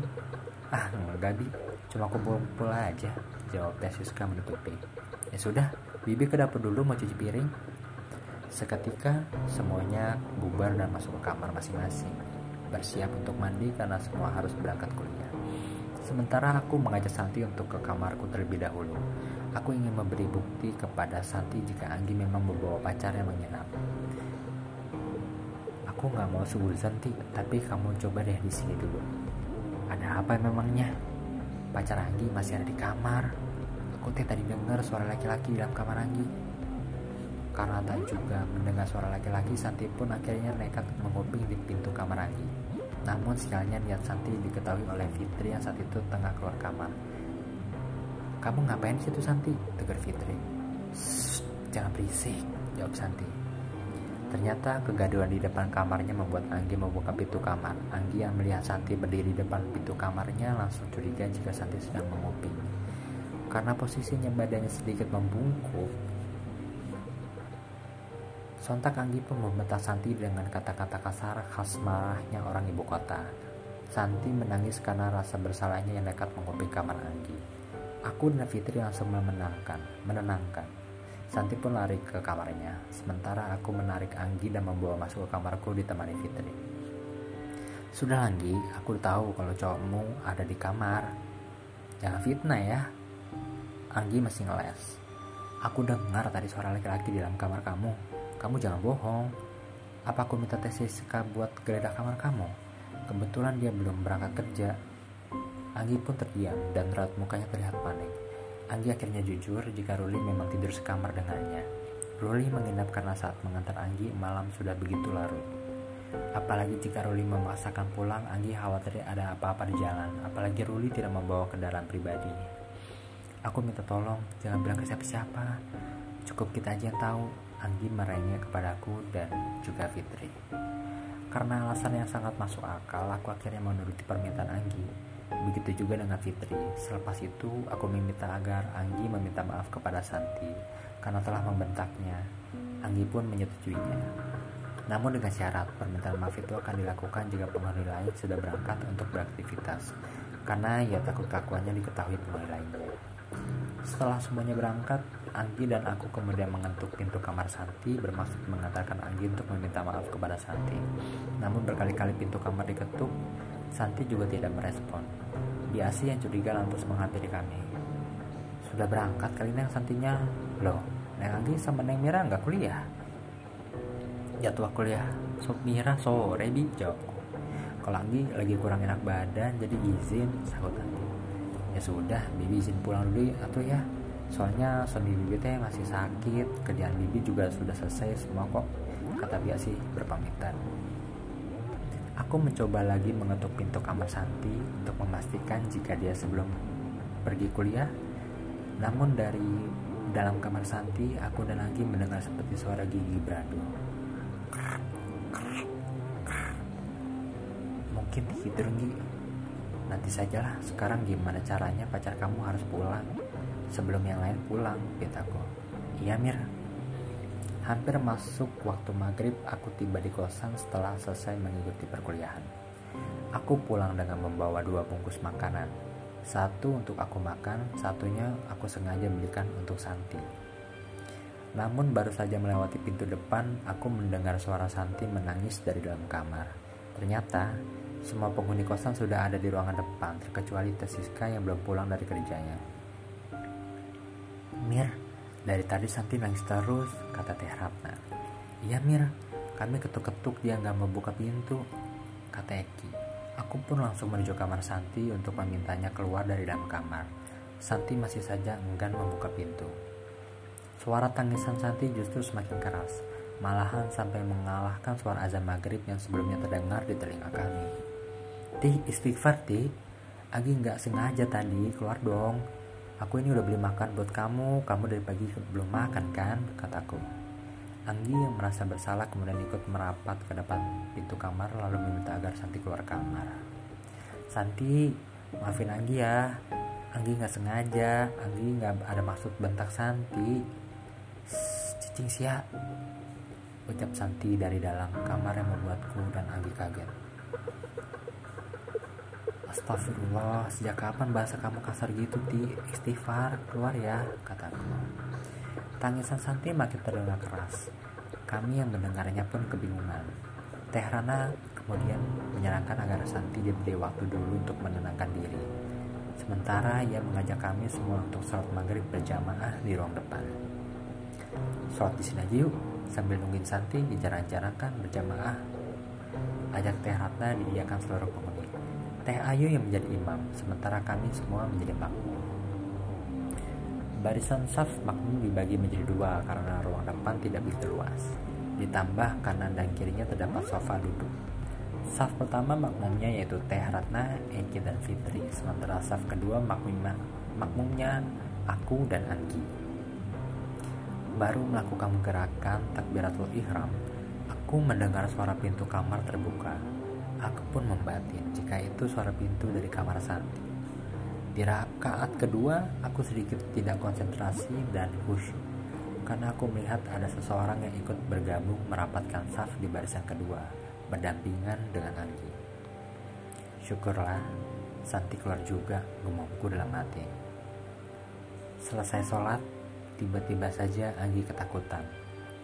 Ah enggak bi, cuma kumpul-kumpul aja. Jawab Tesiska menutupi. Ya sudah, Bibi ke dapur dulu mau cuci piring. Seketika semuanya bubar dan masuk ke kamar masing-masing. Bersiap untuk mandi karena semua harus berangkat kuliah. Sementara aku mengajak Santi untuk ke kamarku terlebih dahulu. Aku ingin memberi bukti kepada Santi jika Anggi memang membawa pacar yang menginap. Aku nggak mau suzon Ti, tapi kamu coba deh di sini dulu. Ada apa memangnya? Pacar Anggi masih ada di kamar. Aku tadi dengar suara laki-laki dalam kamar Anggi. Karena tak juga mendengar suara laki-laki, Santi pun akhirnya nekat menguping di pintu kamar Anggi. Namun sialnya niat Santi diketahui oleh Fitri yang saat itu tengah keluar kamar. Kamu ngapain situ Santi? Tegur Fitri. Jangan berisik, jawab Santi. Ternyata kegaduhan di depan kamarnya membuat Anggi membuka pintu kamar. Anggi yang melihat Santi berdiri di depan pintu kamarnya langsung curiga jika Santi sedang menguping. Karena posisinya badannya sedikit membungkuk, sontak Anggi pun membentak Santi dengan kata-kata kasar khas marahnya orang ibu kota. Santi menangis karena rasa bersalahnya yang dekat menguping kamar Anggi. Aku dan Fitri langsung menenangkan, menenangkan. Santi pun lari ke kamarnya, sementara aku menarik Anggi dan membawa masuk ke kamarku ditemani Fitri. Sudah Anggi, aku tahu kalau cowokmu ada di kamar. Jangan fitnah ya. Anggi masih ngeles. Aku dengar tadi suara laki-laki di dalam kamar kamu. Kamu jangan bohong. Apa aku minta tes Siska buat geledah kamar kamu? Kebetulan dia belum berangkat kerja. Anggi pun terdiam dan raut mukanya terlihat panik. Anggi akhirnya jujur jika Ruli memang tidur sekamar dengannya. Ruli menginap karena saat mengantar Anggi malam sudah begitu larut. Apalagi jika Ruli memaksakan pulang, Anggi khawatir ada apa-apa di jalan. Apalagi Ruli tidak membawa kendaraan pribadi. Aku minta tolong, jangan bilang ke siapa-siapa. Cukup kita aja yang tahu. Anggi merengek kepadaku dan juga Fitri. Karena alasan yang sangat masuk akal, aku akhirnya menuruti permintaan Anggi. Begitu juga dengan Fitri. Selepas itu, aku meminta agar Anggi meminta maaf kepada Santi karena telah membentaknya. Anggi pun menyetujuinya. Namun dengan syarat, permintaan maaf itu akan dilakukan jika penghuni lain sudah berangkat untuk beraktivitas, karena ia takut kelakuannya diketahui penghuni lainnya. Setelah semuanya berangkat, Anggi dan aku kemudian mengetuk pintu kamar Santi bermaksud mengantarkan Anggi untuk meminta maaf kepada Santi. Namun berkali-kali pintu kamar diketuk, Santi juga tidak merespon. Biasi yang curiga lantas menghampiri kami. Sudah berangkat kali Neng Santinya? Loh, Neng Anggi sama Neng Mira nggak kuliah? Jadwal kuliah Sob Mira sore bi jawabku. Kalau Anggi lagi kurang enak badan jadi izin sahut Anggi. Ya sudah, Bibi izin pulang dulu atau ya. Soalnya suami Bibi teh masih sakit, kerjaan Bibi juga sudah selesai semua kok. Kata Biasi berpamitan. Aku mencoba lagi mengetuk pintu kamar Santi untuk memastikan jika dia sebelum pergi kuliah. Namun dari dalam kamar Santi, aku dan lagi mendengar seperti suara gigi beradu. Mungkin tidur Gi. Nanti sajalah, sekarang gimana caranya pacar kamu harus pulang sebelum yang lain pulang, pitaku. Iya Mir, Hampir masuk waktu maghrib, aku tiba di kosan setelah selesai mengikuti perkuliahan. Aku pulang dengan membawa dua bungkus makanan. Satu untuk aku makan, satunya aku sengaja belikan untuk Santi. Namun baru saja melewati pintu depan, aku mendengar suara Santi menangis dari dalam kamar. Ternyata Semua penghuni kosan sudah ada di ruangan depan, terkecuali Tesiska yang belum pulang dari kerjanya. Mir, dari tadi Santi nangis terus, kata Teh Ratna. Iya Mir, kami ketuk-ketuk dia nggak mau buka pintu, kata Eki. Aku pun langsung menuju kamar Santi untuk memintanya keluar dari dalam kamar. Santi masih saja enggan membuka pintu. Suara tangisan Santi justru semakin keras, malahan sampai mengalahkan suara azan maghrib yang sebelumnya terdengar di telinga kami. Ti, istighfar Ti, Agi nggak sengaja tadi, keluar dong. Aku ini udah beli makan buat kamu, kamu dari pagi belum makan kan, kataku. Anggi yang merasa bersalah kemudian ikut merapat ke depan pintu kamar lalu meminta agar Santi keluar kamar. Santi, maafin Anggi ya, Anggi nggak sengaja, Anggi nggak ada maksud bentak Santi. Cicing sia ucap Santi dari dalam kamar yang membuatku dan Anggi kaget Astagfirullah, sejak kapan bahasa kamu kasar gitu, Ti? Istighfar, keluar ya, kataku. Tangisan Santi makin terdengar keras. Kami yang mendengarnya pun kebingungan. Teh Rana kemudian menyarankan agar Santi diberi waktu dulu untuk menenangkan diri. Sementara ia mengajak kami semua untuk sholat maghrib berjamaah di ruang depan. Sholat di sini aja yuk, sambil nungguin Santi dijarang-jarangkan berjamaah. Ajak Teh Ratna diiakan seluruh penghuni. Teh Ayu yang menjadi imam, sementara kami semua menjadi makmum. Barisan saf makmum dibagi menjadi dua karena ruang depan tidak begitu luas. Ditambah kanan dan kirinya terdapat sofa duduk. Saf pertama makmumnya yaitu Teh Ratna, Eki dan Fitri, sementara saf kedua makmumnya, makmumnya aku dan Anggi baru melakukan gerakan takbiratul ihram, aku mendengar suara pintu kamar terbuka. Aku pun membatin jika itu suara pintu dari kamar Santi. Di rakaat kedua, aku sedikit tidak konsentrasi dan khusyuk karena aku melihat ada seseorang yang ikut bergabung merapatkan saf di barisan kedua, berdampingan dengan Anggi. Syukurlah, Santi keluar juga, gumamku dalam hati. Selesai sholat, Tiba-tiba saja Anggi ketakutan.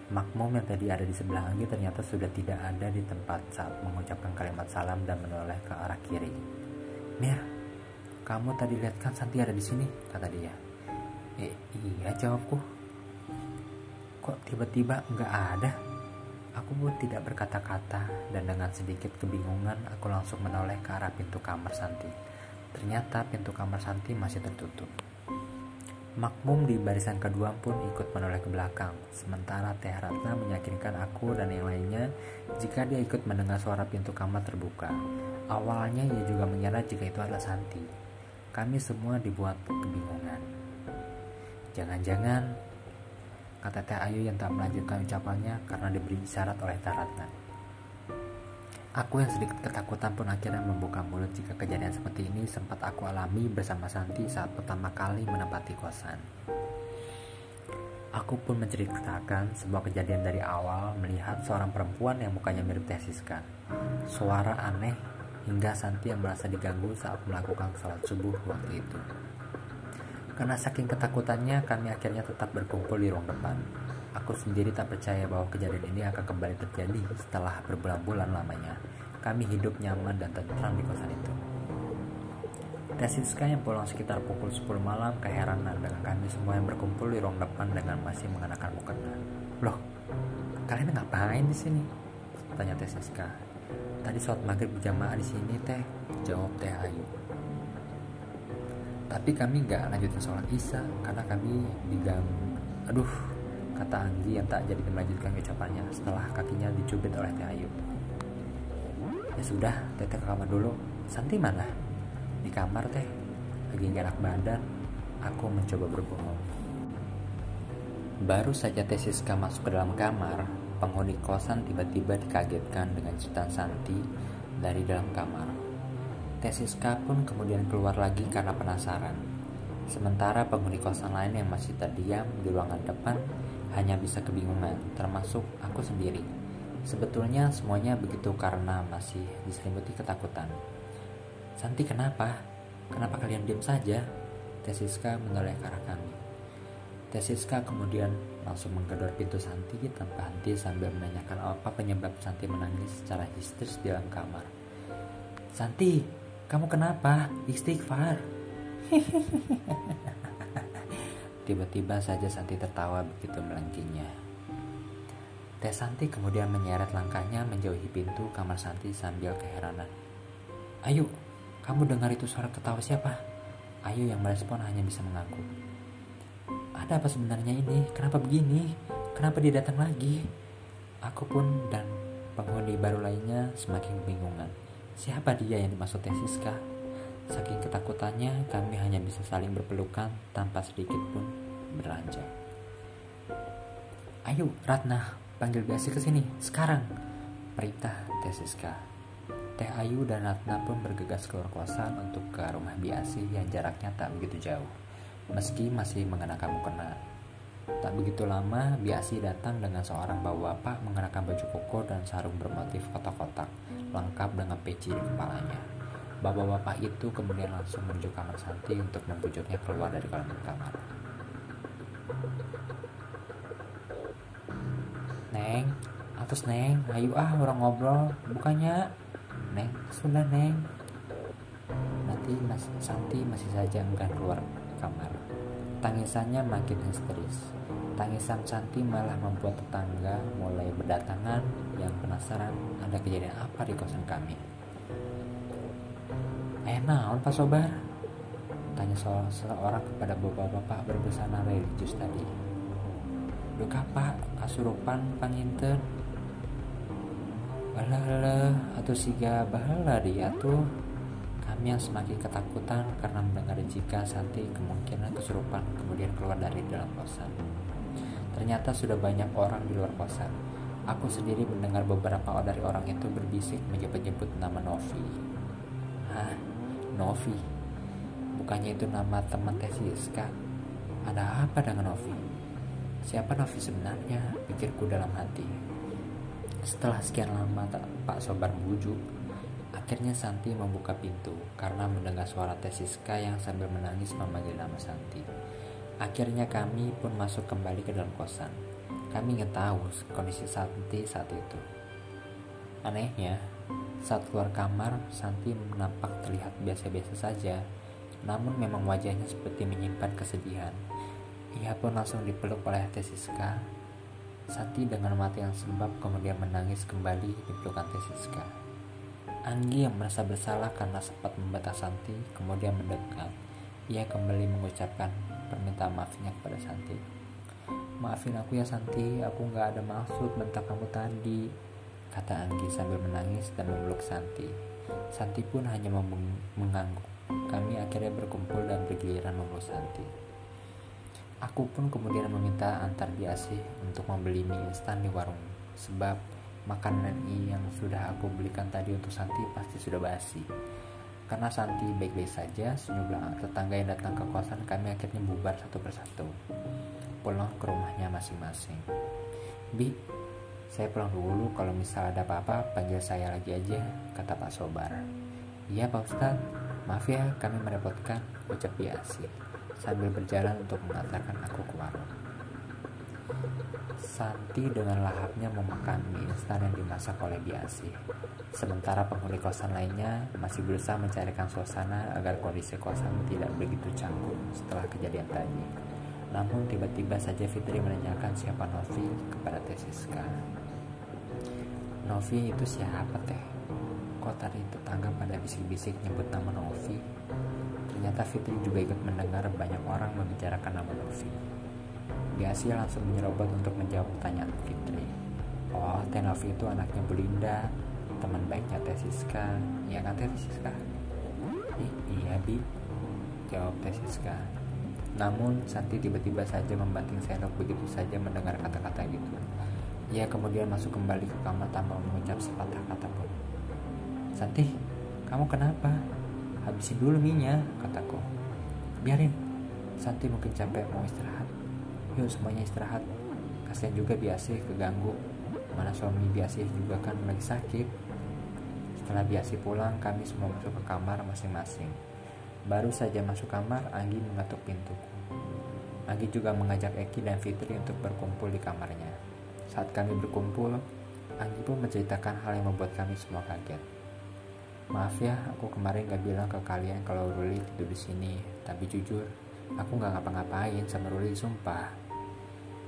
Makmum yang tadi ada di sebelah Anggi ternyata sudah tidak ada di tempat saat mengucapkan kalimat salam dan menoleh ke arah kiri. Mir, kamu tadi lihat kan Santi ada di sini, kata dia. Eh, iya jawabku. Kok tiba-tiba nggak ada? Aku pun tidak berkata-kata dan dengan sedikit kebingungan aku langsung menoleh ke arah pintu kamar Santi. Ternyata pintu kamar Santi masih tertutup. Makmum di barisan kedua pun ikut menoleh ke belakang, sementara Teh Ratna meyakinkan aku dan yang lainnya jika dia ikut mendengar suara pintu kamar terbuka. Awalnya ia juga mengira jika itu adalah Santi. Kami semua dibuat kebingungan. Jangan-jangan, kata Teh Ayu yang tak melanjutkan ucapannya karena diberi isyarat oleh Teh Ratna. Aku yang sedikit ketakutan pun akhirnya membuka mulut jika kejadian seperti ini sempat aku alami bersama Santi saat pertama kali menempati kosan. Aku pun menceritakan sebuah kejadian dari awal melihat seorang perempuan yang mukanya mirip Teh Siska. Suara aneh hingga Santi yang merasa diganggu saat melakukan sholat subuh waktu itu. Karena saking ketakutannya, kami akhirnya tetap berkumpul di ruang depan. Aku sendiri tak percaya bahwa kejadian ini akan kembali terjadi setelah berbulan-bulan lamanya. Kami hidup nyaman dan tenang di kosan itu. Tesiska yang pulang sekitar pukul 10 malam keheranan dengan kami semua yang berkumpul di ruang depan dengan masih mengenakan mukena. Loh, kalian ngapain di sini? Tanya Tesiska. Tadi sholat maghrib berjamaah di sini teh, jawab Teh Ayu. Tapi kami nggak lanjutin sholat isya karena kami diganggu. Aduh, kata Anggi yang tak jadi melanjutkan ucapannya setelah kakinya dicubit oleh Teh Ayu. Ya sudah, Teteh ke kamar dulu. Santi mana? Di kamar teh. Lagi gak enak badan. Aku mencoba berbohong. Baru saja Teh Siska masuk ke dalam kamar, penghuni kosan tiba-tiba dikagetkan dengan cerita Santi dari dalam kamar. Teh Siska pun kemudian keluar lagi karena penasaran. Sementara penghuni kosan lain yang masih terdiam di ruangan depan hanya bisa kebingungan, termasuk aku sendiri. Sebetulnya semuanya begitu karena masih diselimuti ketakutan. Santi kenapa? Kenapa kalian diam saja? Tesiska menoleh ke arah kami. Tesiska kemudian langsung menggedor pintu Santi tanpa henti sambil menanyakan apa penyebab Santi menangis secara histeris di dalam kamar. Santi, kamu kenapa? Istighfar. Tiba-tiba saja Santi tertawa begitu melengkinya. Teh Santi kemudian menyeret langkahnya menjauhi pintu kamar Santi sambil keheranan. Ayo, kamu dengar itu suara ketawa siapa? Ayu yang merespon hanya bisa mengaku. Ada apa sebenarnya ini? Kenapa begini? Kenapa dia datang lagi? Aku pun dan penghuni baru lainnya semakin kebingungan. Siapa dia yang dimaksud Siska? Saking ketakutannya, kami hanya bisa saling berpelukan tanpa sedikit pun beranjak. Ayo, Ratna, panggil Biasi ke sini sekarang. Perintah Siska. Teh Ayu dan Ratna pun bergegas keluar kosan untuk ke rumah Biasi yang jaraknya tak begitu jauh. Meski masih mengenakan mukena Tak begitu lama, Biasi datang dengan seorang bapak-bapak mengenakan baju koko dan sarung bermotif kotak-kotak, lengkap dengan peci di kepalanya. Bapak-bapak itu kemudian langsung menuju kamar Santi untuk membujuknya keluar dari dalam kamar. Neng, atus Neng, ayo ah orang ngobrol, bukannya Neng, sudah Neng. Nanti Mas Santi masih saja enggan keluar kamar. Tangisannya makin histeris. Tangisan Santi malah membuat tetangga mulai berdatangan yang penasaran ada kejadian apa di kosan kami. Eh naon Pak Sobar? Tanya seorang kepada bapak-bapak berbusana religius tadi. Duka Pak, kasurupan panginten. Bahala atau siga bahala dia tuh kami yang semakin ketakutan karena mendengar jika Santi kemungkinan kesurupan kemudian keluar dari dalam kosan. Ternyata sudah banyak orang di luar kosan. Aku sendiri mendengar beberapa dari orang itu berbisik menyebut-nyebut nama Novi. Hah? Novi? Bukannya itu nama teman Teh Siska? Ada apa dengan Novi? Siapa Novi sebenarnya? Pikirku dalam hati. Setelah sekian lama Pak Sobar bujuk, Akhirnya Santi membuka pintu karena mendengar suara Tesiska yang sambil menangis memanggil nama Santi. Akhirnya kami pun masuk kembali ke dalam kosan. Kami ingin tahu kondisi Santi saat itu. Anehnya, saat keluar kamar, Santi nampak terlihat biasa-biasa saja, namun memang wajahnya seperti menyimpan kesedihan. Ia pun langsung dipeluk oleh Tesiska. Santi dengan mata yang sembab kemudian menangis kembali di pelukan Tesiska. Anggi yang merasa bersalah karena sempat membatas Santi kemudian mendekat. Ia kembali mengucapkan permintaan maafnya kepada Santi. Maafin aku ya Santi, aku nggak ada maksud bentak kamu tadi, kata Anggi sambil menangis dan memeluk Santi. Santi pun hanya mengangguk. Kami akhirnya berkumpul dan bergiliran memeluk Santi. Aku pun kemudian meminta antar biasi untuk membeli mie instan di warung, sebab makanan yang sudah aku belikan tadi untuk Santi pasti sudah basi. Karena Santi baik-baik saja, sejumlah tetangga yang datang ke kosan kami akhirnya bubar satu persatu. Pulang ke rumahnya masing-masing. Bi, saya pulang dulu kalau misal ada apa-apa panggil saya lagi aja, kata Pak Sobar. Iya Pak Ustadz, maaf ya kami merepotkan, ucap Biasi sambil berjalan untuk mengantarkan aku ke warung. Santi dengan lahapnya memakan mie instan yang dimasak oleh Biasi. Sementara penghuni kosan lainnya masih berusaha mencarikan suasana agar kondisi kosan tidak begitu canggung setelah kejadian tadi. Namun tiba-tiba saja Fitri menanyakan siapa Novi kepada Teh Siska. Novi itu siapa teh? Kok tadi tetangga pada bisik-bisik nyebut nama Novi? Ternyata Fitri juga ikut mendengar banyak orang membicarakan nama Novi. Biasi langsung menyerobot untuk menjawab pertanyaan Fitri. Oh, Teh Novi itu anaknya Belinda, teman baiknya Teh Siska. Iya kan Teh Siska? iya, Bi. Jawab Teh Siska. Namun, Santi tiba-tiba saja membanting sendok begitu saja mendengar kata-kata gitu. Ia kemudian masuk kembali ke kamar tanpa mengucap sepatah kata pun. Santi, kamu kenapa? Habisin dulu minyak, kataku. Biarin, Santi mungkin capek mau istirahat. Yuk semuanya istirahat. Kasihan juga biasa keganggu. Mana suami biasa juga kan lagi sakit. Setelah biasa pulang kami semua masuk ke kamar masing-masing. Baru saja masuk kamar Anggi mengetuk pintu Anggi juga mengajak Eki dan Fitri untuk berkumpul di kamarnya saat kami berkumpul Anggi pun menceritakan hal yang membuat kami semua kaget Maaf ya, aku kemarin gak bilang ke kalian kalau Ruli tidur di sini. Tapi jujur, aku gak ngapa-ngapain sama Ruli, sumpah.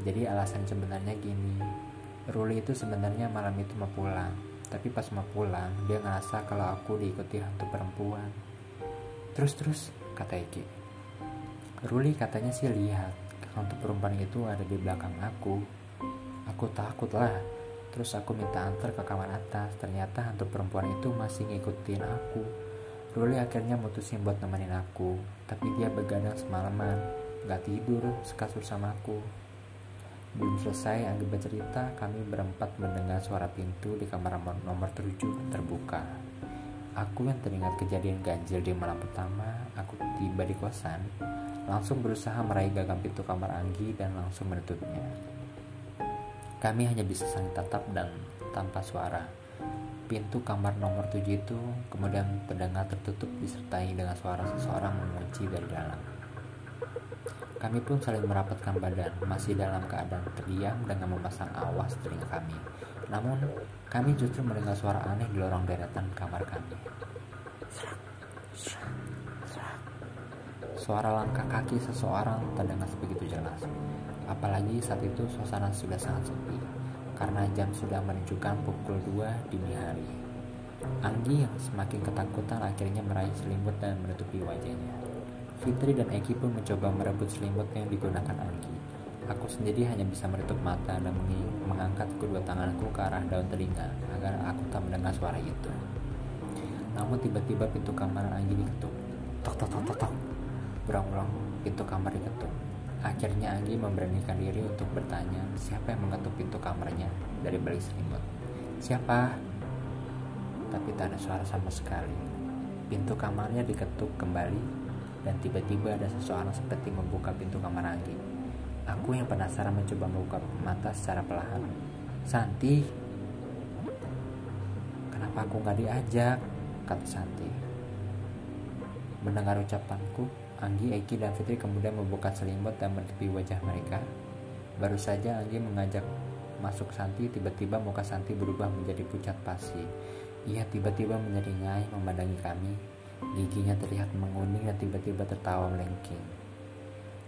Jadi alasan sebenarnya gini, Ruli itu sebenarnya malam itu mau pulang. Tapi pas mau pulang, dia ngerasa kalau aku diikuti hantu perempuan. Terus-terus, kata Eki. Ruli katanya sih lihat, hantu perempuan itu ada di belakang aku. Aku takut lah, Terus aku minta antar ke kamar atas. Ternyata hantu perempuan itu masih ngikutin aku. Ruli akhirnya mutusin buat nemenin aku. Tapi dia begadang semalaman. Gak tidur sekasur sama aku. Belum selesai Anggi bercerita, kami berempat mendengar suara pintu di kamar nomor 7 terbuka. Aku yang teringat kejadian ganjil di malam pertama, aku tiba di kosan, langsung berusaha meraih gagang pintu kamar Anggi dan langsung menutupnya. Kami hanya bisa saling tatap dan tanpa suara. Pintu kamar nomor 7 itu kemudian terdengar tertutup disertai dengan suara seseorang mengunci dari dalam. Kami pun saling merapatkan badan, masih dalam keadaan terdiam dengan memasang awas telinga kami. Namun, kami justru mendengar suara aneh di lorong deretan kamar kami. Suara langkah kaki seseorang terdengar begitu jelas. Apalagi saat itu suasana sudah sangat sepi karena jam sudah menunjukkan pukul 2 dini hari. Anggi yang semakin ketakutan akhirnya meraih selimut dan menutupi wajahnya. Fitri dan Eki pun mencoba merebut selimut yang digunakan Anggi. Aku sendiri hanya bisa menutup mata dan mengangkat kedua tanganku ke arah daun telinga agar aku tak mendengar suara itu. Namun tiba-tiba pintu kamar Anggi diketuk. Tok tok tok tok tok. Berulang-ulang pintu kamar diketuk. Akhirnya Anggi memberanikan diri untuk bertanya siapa yang mengetuk pintu kamarnya dari balik selimut. Siapa? Tapi tak ada suara sama sekali. Pintu kamarnya diketuk kembali dan tiba-tiba ada seseorang seperti membuka pintu kamar Anggi. Aku yang penasaran mencoba membuka mata secara perlahan. Santi, kenapa aku nggak diajak? Kata Santi. Mendengar ucapanku, Anggi, Eki, dan Fitri kemudian membuka selimut dan menutupi wajah mereka. Baru saja Anggi mengajak masuk Santi, tiba-tiba muka Santi berubah menjadi pucat pasi. Ia tiba-tiba menyeringai memandangi kami. Giginya terlihat menguning dan tiba-tiba tertawa melengking.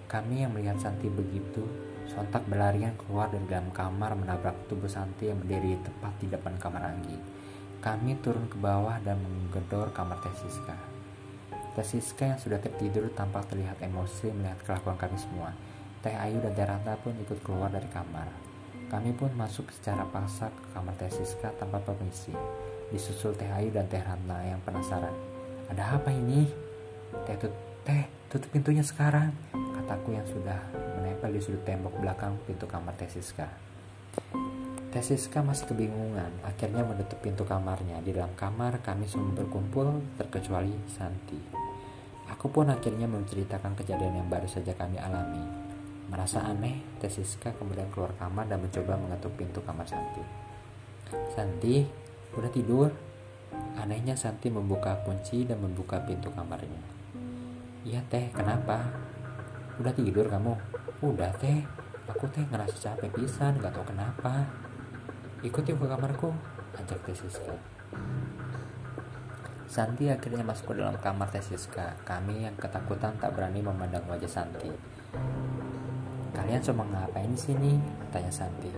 Kami yang melihat Santi begitu, sontak berlarian keluar dari dalam kamar menabrak tubuh Santi yang berdiri tepat di depan kamar Anggi. Kami turun ke bawah dan menggedor kamar Tesiska. Teh Siska yang sudah tertidur tampak terlihat emosi melihat kelakuan kami semua. Teh Ayu dan Teh Ranta pun ikut keluar dari kamar. Kami pun masuk secara paksa ke kamar Teh Siska tanpa permisi. Disusul Teh Ayu dan Teh Ranta yang penasaran. Ada apa ini? Teh, tut teh tutup pintunya sekarang. Kataku yang sudah menempel di sudut tembok belakang pintu kamar Teh Siska. Teh Siska masih kebingungan, akhirnya menutup pintu kamarnya. Di dalam kamar kami semua berkumpul, terkecuali Santi. Aku pun akhirnya menceritakan kejadian yang baru saja kami alami. Merasa aneh, Tesiska kemudian keluar kamar dan mencoba mengetuk pintu kamar Santi. Santi, udah tidur? Anehnya Santi membuka kunci dan membuka pintu kamarnya. Iya teh, kenapa? Udah tidur kamu? Udah teh, aku teh ngerasa capek pisan, gak tau kenapa. Ikut yuk ke kamarku, ajak Tesiska. Santi akhirnya masuk ke dalam kamar Tesiska. Kami yang ketakutan tak berani memandang wajah Santi. Kalian cuma ngapain sini? Tanya Santi.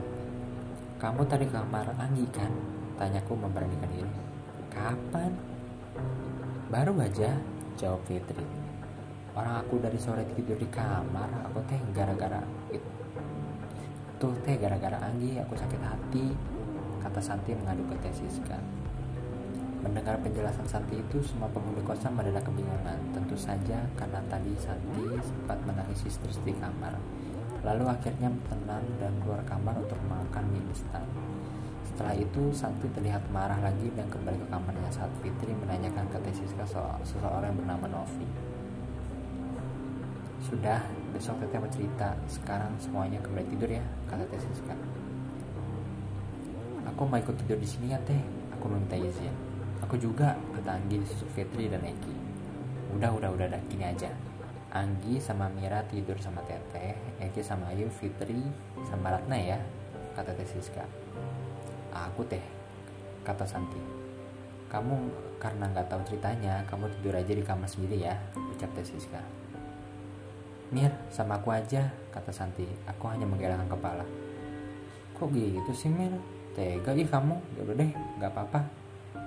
Kamu tadi kamar Anggi kan? Tanyaku memberanikan diri. Kapan? Baru aja, jawab Fitri. Orang aku dari sore tidur di kamar, aku teh gara-gara itu. Teh gara-gara Anggi aku sakit hati, kata Santi mengadu ke Tesiska. Mendengar penjelasan Santi itu, semua penghuni kosan mendadak kebingungan. Tentu saja karena tadi Santi sempat menangis histeris di kamar. Lalu akhirnya tenang dan keluar kamar untuk makan mie instan. Setelah itu, Santi terlihat marah lagi dan kembali ke kamarnya saat Fitri menanyakan ke Tesiska soal seseorang yang bernama Novi. Sudah, besok teteh mau cerita. Sekarang semuanya kembali tidur ya, kata Tesiska. Aku mau ikut tidur di sini ya teh. Aku meminta izin. Aku juga, kata Anggi disusuk Fitri dan Eki. Udah, udah, udah, udah, gini aja. Anggi sama Mira tidur sama Teteh, Eki sama Ayu, Fitri sama Ratna ya, kata Teh Siska. Aku teh, kata Santi. kamu karena nggak tahu ceritanya kamu tidur aja di kamar sendiri ya ucap Teh Siska Mir sama aku aja kata Santi. Aku hanya menggelengkan kepala. Kok gitu sih Mir? Tega ih kamu. Ya udah deh nggak apa-apa.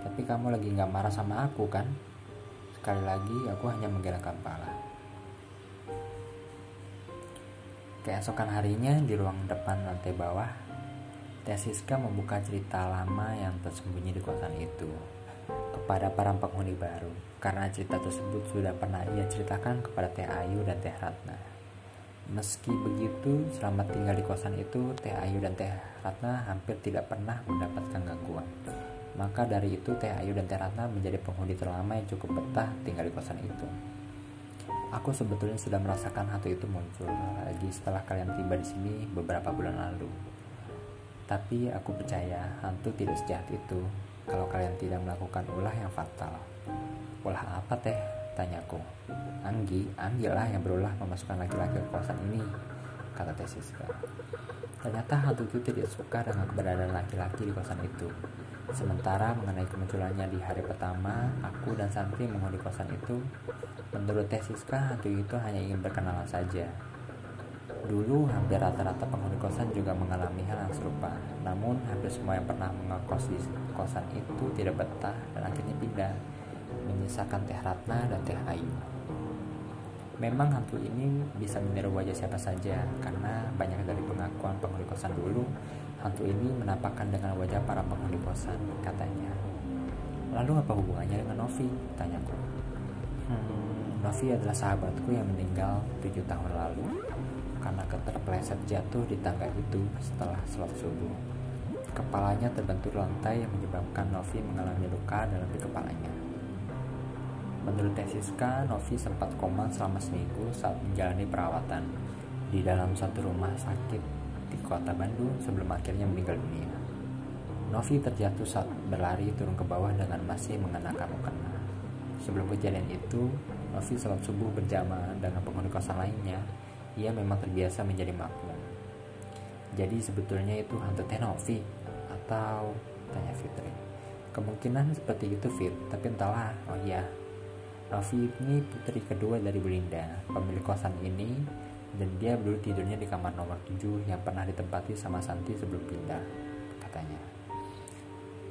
Tapi kamu lagi nggak marah sama aku kan? Sekali lagi aku hanya menggelengkan kepala. Keesokan harinya di ruang depan lantai bawah Teh Siska membuka cerita lama yang tersembunyi di kosan itu kepada para penghuni baru karena cerita tersebut sudah pernah ia ceritakan kepada Teh Ayu dan Teh Ratna. Meski begitu, selama tinggal di kosan itu, Teh Ayu dan Teh Ratna hampir tidak pernah mendapatkan gangguan. Maka dari itu, Teh Ayu dan Teh Ratna menjadi penghuni terlama yang cukup betah tinggal di kosan itu. Aku sebetulnya sudah merasakan hantu itu muncul lagi setelah kalian tiba di sini beberapa bulan lalu. Tapi aku percaya hantu tidak sejahat itu kalau kalian tidak melakukan ulah yang fatal. Ulah apa teh? Tanyaku. Anggi, Anggi lah yang berulah memasukkan laki-laki ke kosan ini, kata Teh Siska. Ternyata hantu itu tidak suka dengan keberadaan laki-laki di kosan itu. Sementara mengenai kemunculannya di hari pertama, aku dan Santi menghuni kosan itu, menurut Teh Siska, hantu itu hanya ingin berkenalan saja. Dulu hampir rata-rata penghuni kosan juga mengalami hal yang serupa. Namun hampir semua yang pernah mengekos di kosan itu tidak betah dan akhirnya pindah, menyisakan Teh Ratna dan Teh Ayu. Memang hantu ini bisa meniru wajah siapa saja karena banyak dari pengakuan penghuni kosan dulu hantu ini menampakkan dengan wajah para penghuni kosan katanya. Lalu apa hubungannya dengan Novi? Tanyaku. Hmm, Novi adalah sahabatku yang meninggal tujuh tahun lalu karena keterpleset jatuh di tangga itu setelah sholat subuh. Kepalanya terbentur lantai yang menyebabkan Novi mengalami luka dalam di kepalanya. Menurut Tesiska, Novi sempat koma selama seminggu saat menjalani perawatan di dalam satu rumah sakit di kota Bandung sebelum akhirnya meninggal dunia. Novi terjatuh saat berlari turun ke bawah dengan masih mengenakan mukena. Sebelum kejadian itu, Novi sholat subuh berjamaah dengan penghuni kosan lainnya ia memang terbiasa menjadi makmum. Jadi sebetulnya itu hantu Tenovi atau tanya Fitri. Kemungkinan seperti itu Fit, tapi entahlah. Oh iya, Novi ini putri kedua dari Belinda, pemilik kosan ini dan dia dulu tidurnya di kamar nomor 7 yang pernah ditempati sama Santi sebelum pindah, katanya.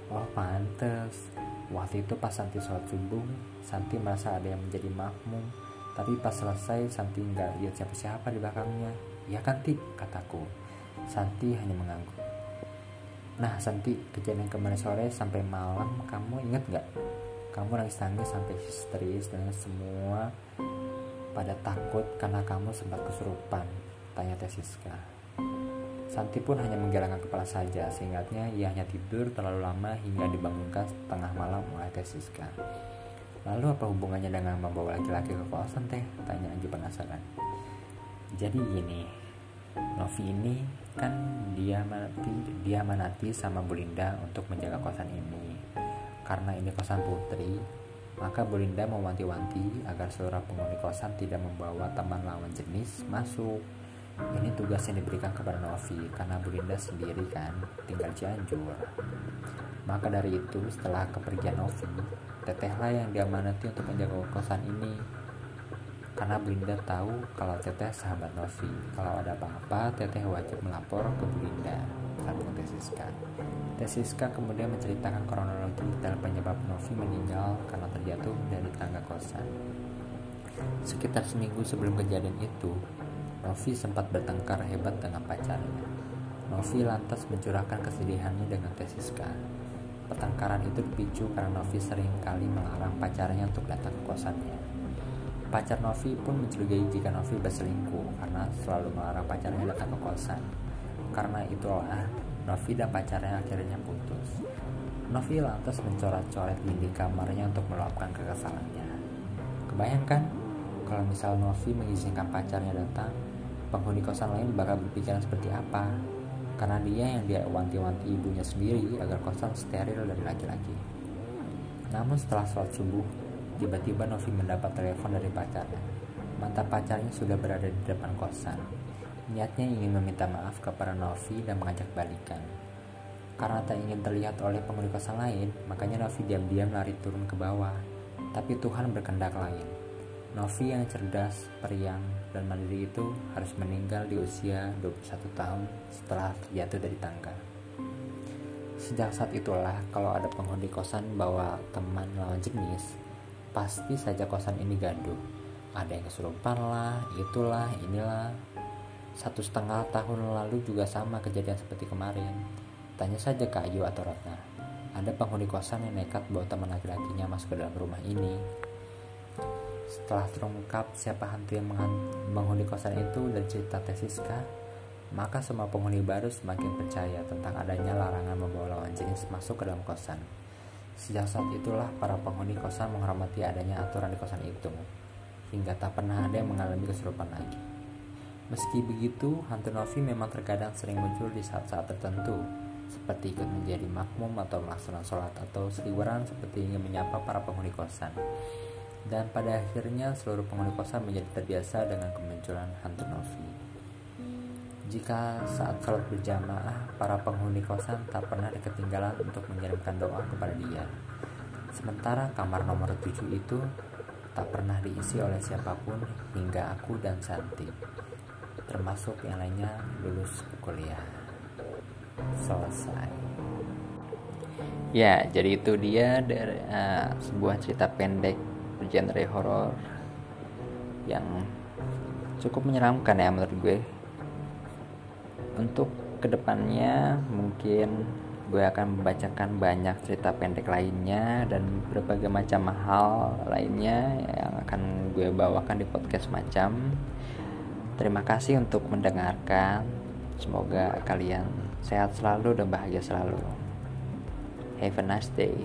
Oh pantes, waktu itu pas Santi sholat subuh, Santi merasa ada yang menjadi makmum tapi pas selesai Santi nggak lihat siapa-siapa di belakangnya. Ya kan Ti, kataku. Santi hanya mengangguk. Nah Santi, kejadian kemarin sore sampai malam kamu ingat nggak? Kamu nangis-nangis sampai histeris dan semua pada takut karena kamu sempat kesurupan, tanya Tesiska. Santi pun hanya menggelengkan kepala saja, seingatnya ia hanya tidur terlalu lama hingga dibangunkan tengah malam oleh Tesiska. Lalu apa hubungannya dengan membawa laki-laki ke kosan teh? Tanya Anji penasaran. Jadi gini, Novi ini kan dia mati dia manati sama Bulinda untuk menjaga kosan ini. Karena ini kosan putri, maka Bulinda mewanti-wanti agar seluruh penghuni kosan tidak membawa teman lawan jenis masuk. Ini tugas yang diberikan kepada Novi karena Bulinda sendiri kan tinggal Cianjur. Maka dari itu setelah kepergian Novi, Tetehlah yang diamanati untuk menjaga kosan ini. Karena Belinda tahu kalau Teteh sahabat Novi. Kalau ada apa-apa, Teteh wajib melapor ke Belinda. Sambung Tesiska. Tesiska kemudian menceritakan kronologi dalam penyebab Novi meninggal karena terjatuh dari tangga kosan. Sekitar seminggu sebelum kejadian itu, Novi sempat bertengkar hebat dengan pacarnya. Novi lantas mencurahkan kesedihannya dengan Tesiska. Pertengkaran itu dipicu karena Novi sering kali melarang pacarnya untuk datang ke kosannya. Pacar Novi pun mencurigai jika Novi berselingkuh karena selalu melarang pacarnya datang ke kosan. Karena itulah Novi dan pacarnya akhirnya putus. Novi lantas mencoret-coret dinding kamarnya untuk meluapkan kekesalannya. Kebayangkan kalau misal Novi mengizinkan pacarnya datang, penghuni kosan lain bakal berpikiran seperti apa? karena dia yang dia wanti-wanti ibunya sendiri agar kosan steril dari laki-laki. Namun setelah sholat subuh, tiba-tiba Novi mendapat telepon dari pacarnya. Mantan pacarnya sudah berada di depan kosan. Niatnya ingin meminta maaf kepada Novi dan mengajak balikan. Karena tak ingin terlihat oleh penghuni kosan lain, makanya Novi diam-diam lari turun ke bawah. Tapi Tuhan berkendak lain. Novi yang cerdas, periang, dan mandiri itu harus meninggal di usia 21 tahun setelah terjatuh dari tangga. Sejak saat itulah kalau ada penghuni kosan bawa teman lawan jenis, pasti saja kosan ini gaduh. Ada yang kesurupan lah, itulah, inilah. Satu setengah tahun lalu juga sama kejadian seperti kemarin Tanya saja ke Ayu atau Ratna. Ada penghuni kosan yang nekat bawa teman laki-lakinya masuk ke dalam rumah ini. Setelah terungkap siapa hantu yang menghuni kosan itu dan cerita Tesiska, maka semua penghuni baru semakin percaya tentang adanya larangan membawa lawan jenis masuk ke dalam kosan. Sejak saat itulah para penghuni kosan menghormati adanya aturan di kosan itu, hingga tak pernah ada yang mengalami kesurupan lagi. Meski begitu, hantu Novi memang terkadang sering muncul di saat-saat tertentu, seperti ikut menjadi makmum atau melaksanakan sholat atau seliweran seperti ingin menyapa para penghuni kosan. Dan pada akhirnya seluruh penghuni kosan menjadi terbiasa dengan kemunculan hantu Novi. Jika saat sholat berjamaah, para penghuni kosan tak pernah ketinggalan untuk mengirimkan doa kepada dia. Sementara kamar nomor 7 itu tak pernah diisi oleh siapa pun hingga aku dan Santi, termasuk yang lainnya lulus kuliah. Selesai. Ya jadi itu dia dari uh, sebuah cerita pendek bergenre horor yang cukup menyeramkan ya menurut gue. Untuk ke depannya mungkin gue akan membacakan banyak cerita pendek lainnya dan berbagai macam hal lainnya yang akan gue bawakan di podcast macam terima kasih untuk mendengarkan semoga kalian sehat selalu dan bahagia selalu. Have a nice day.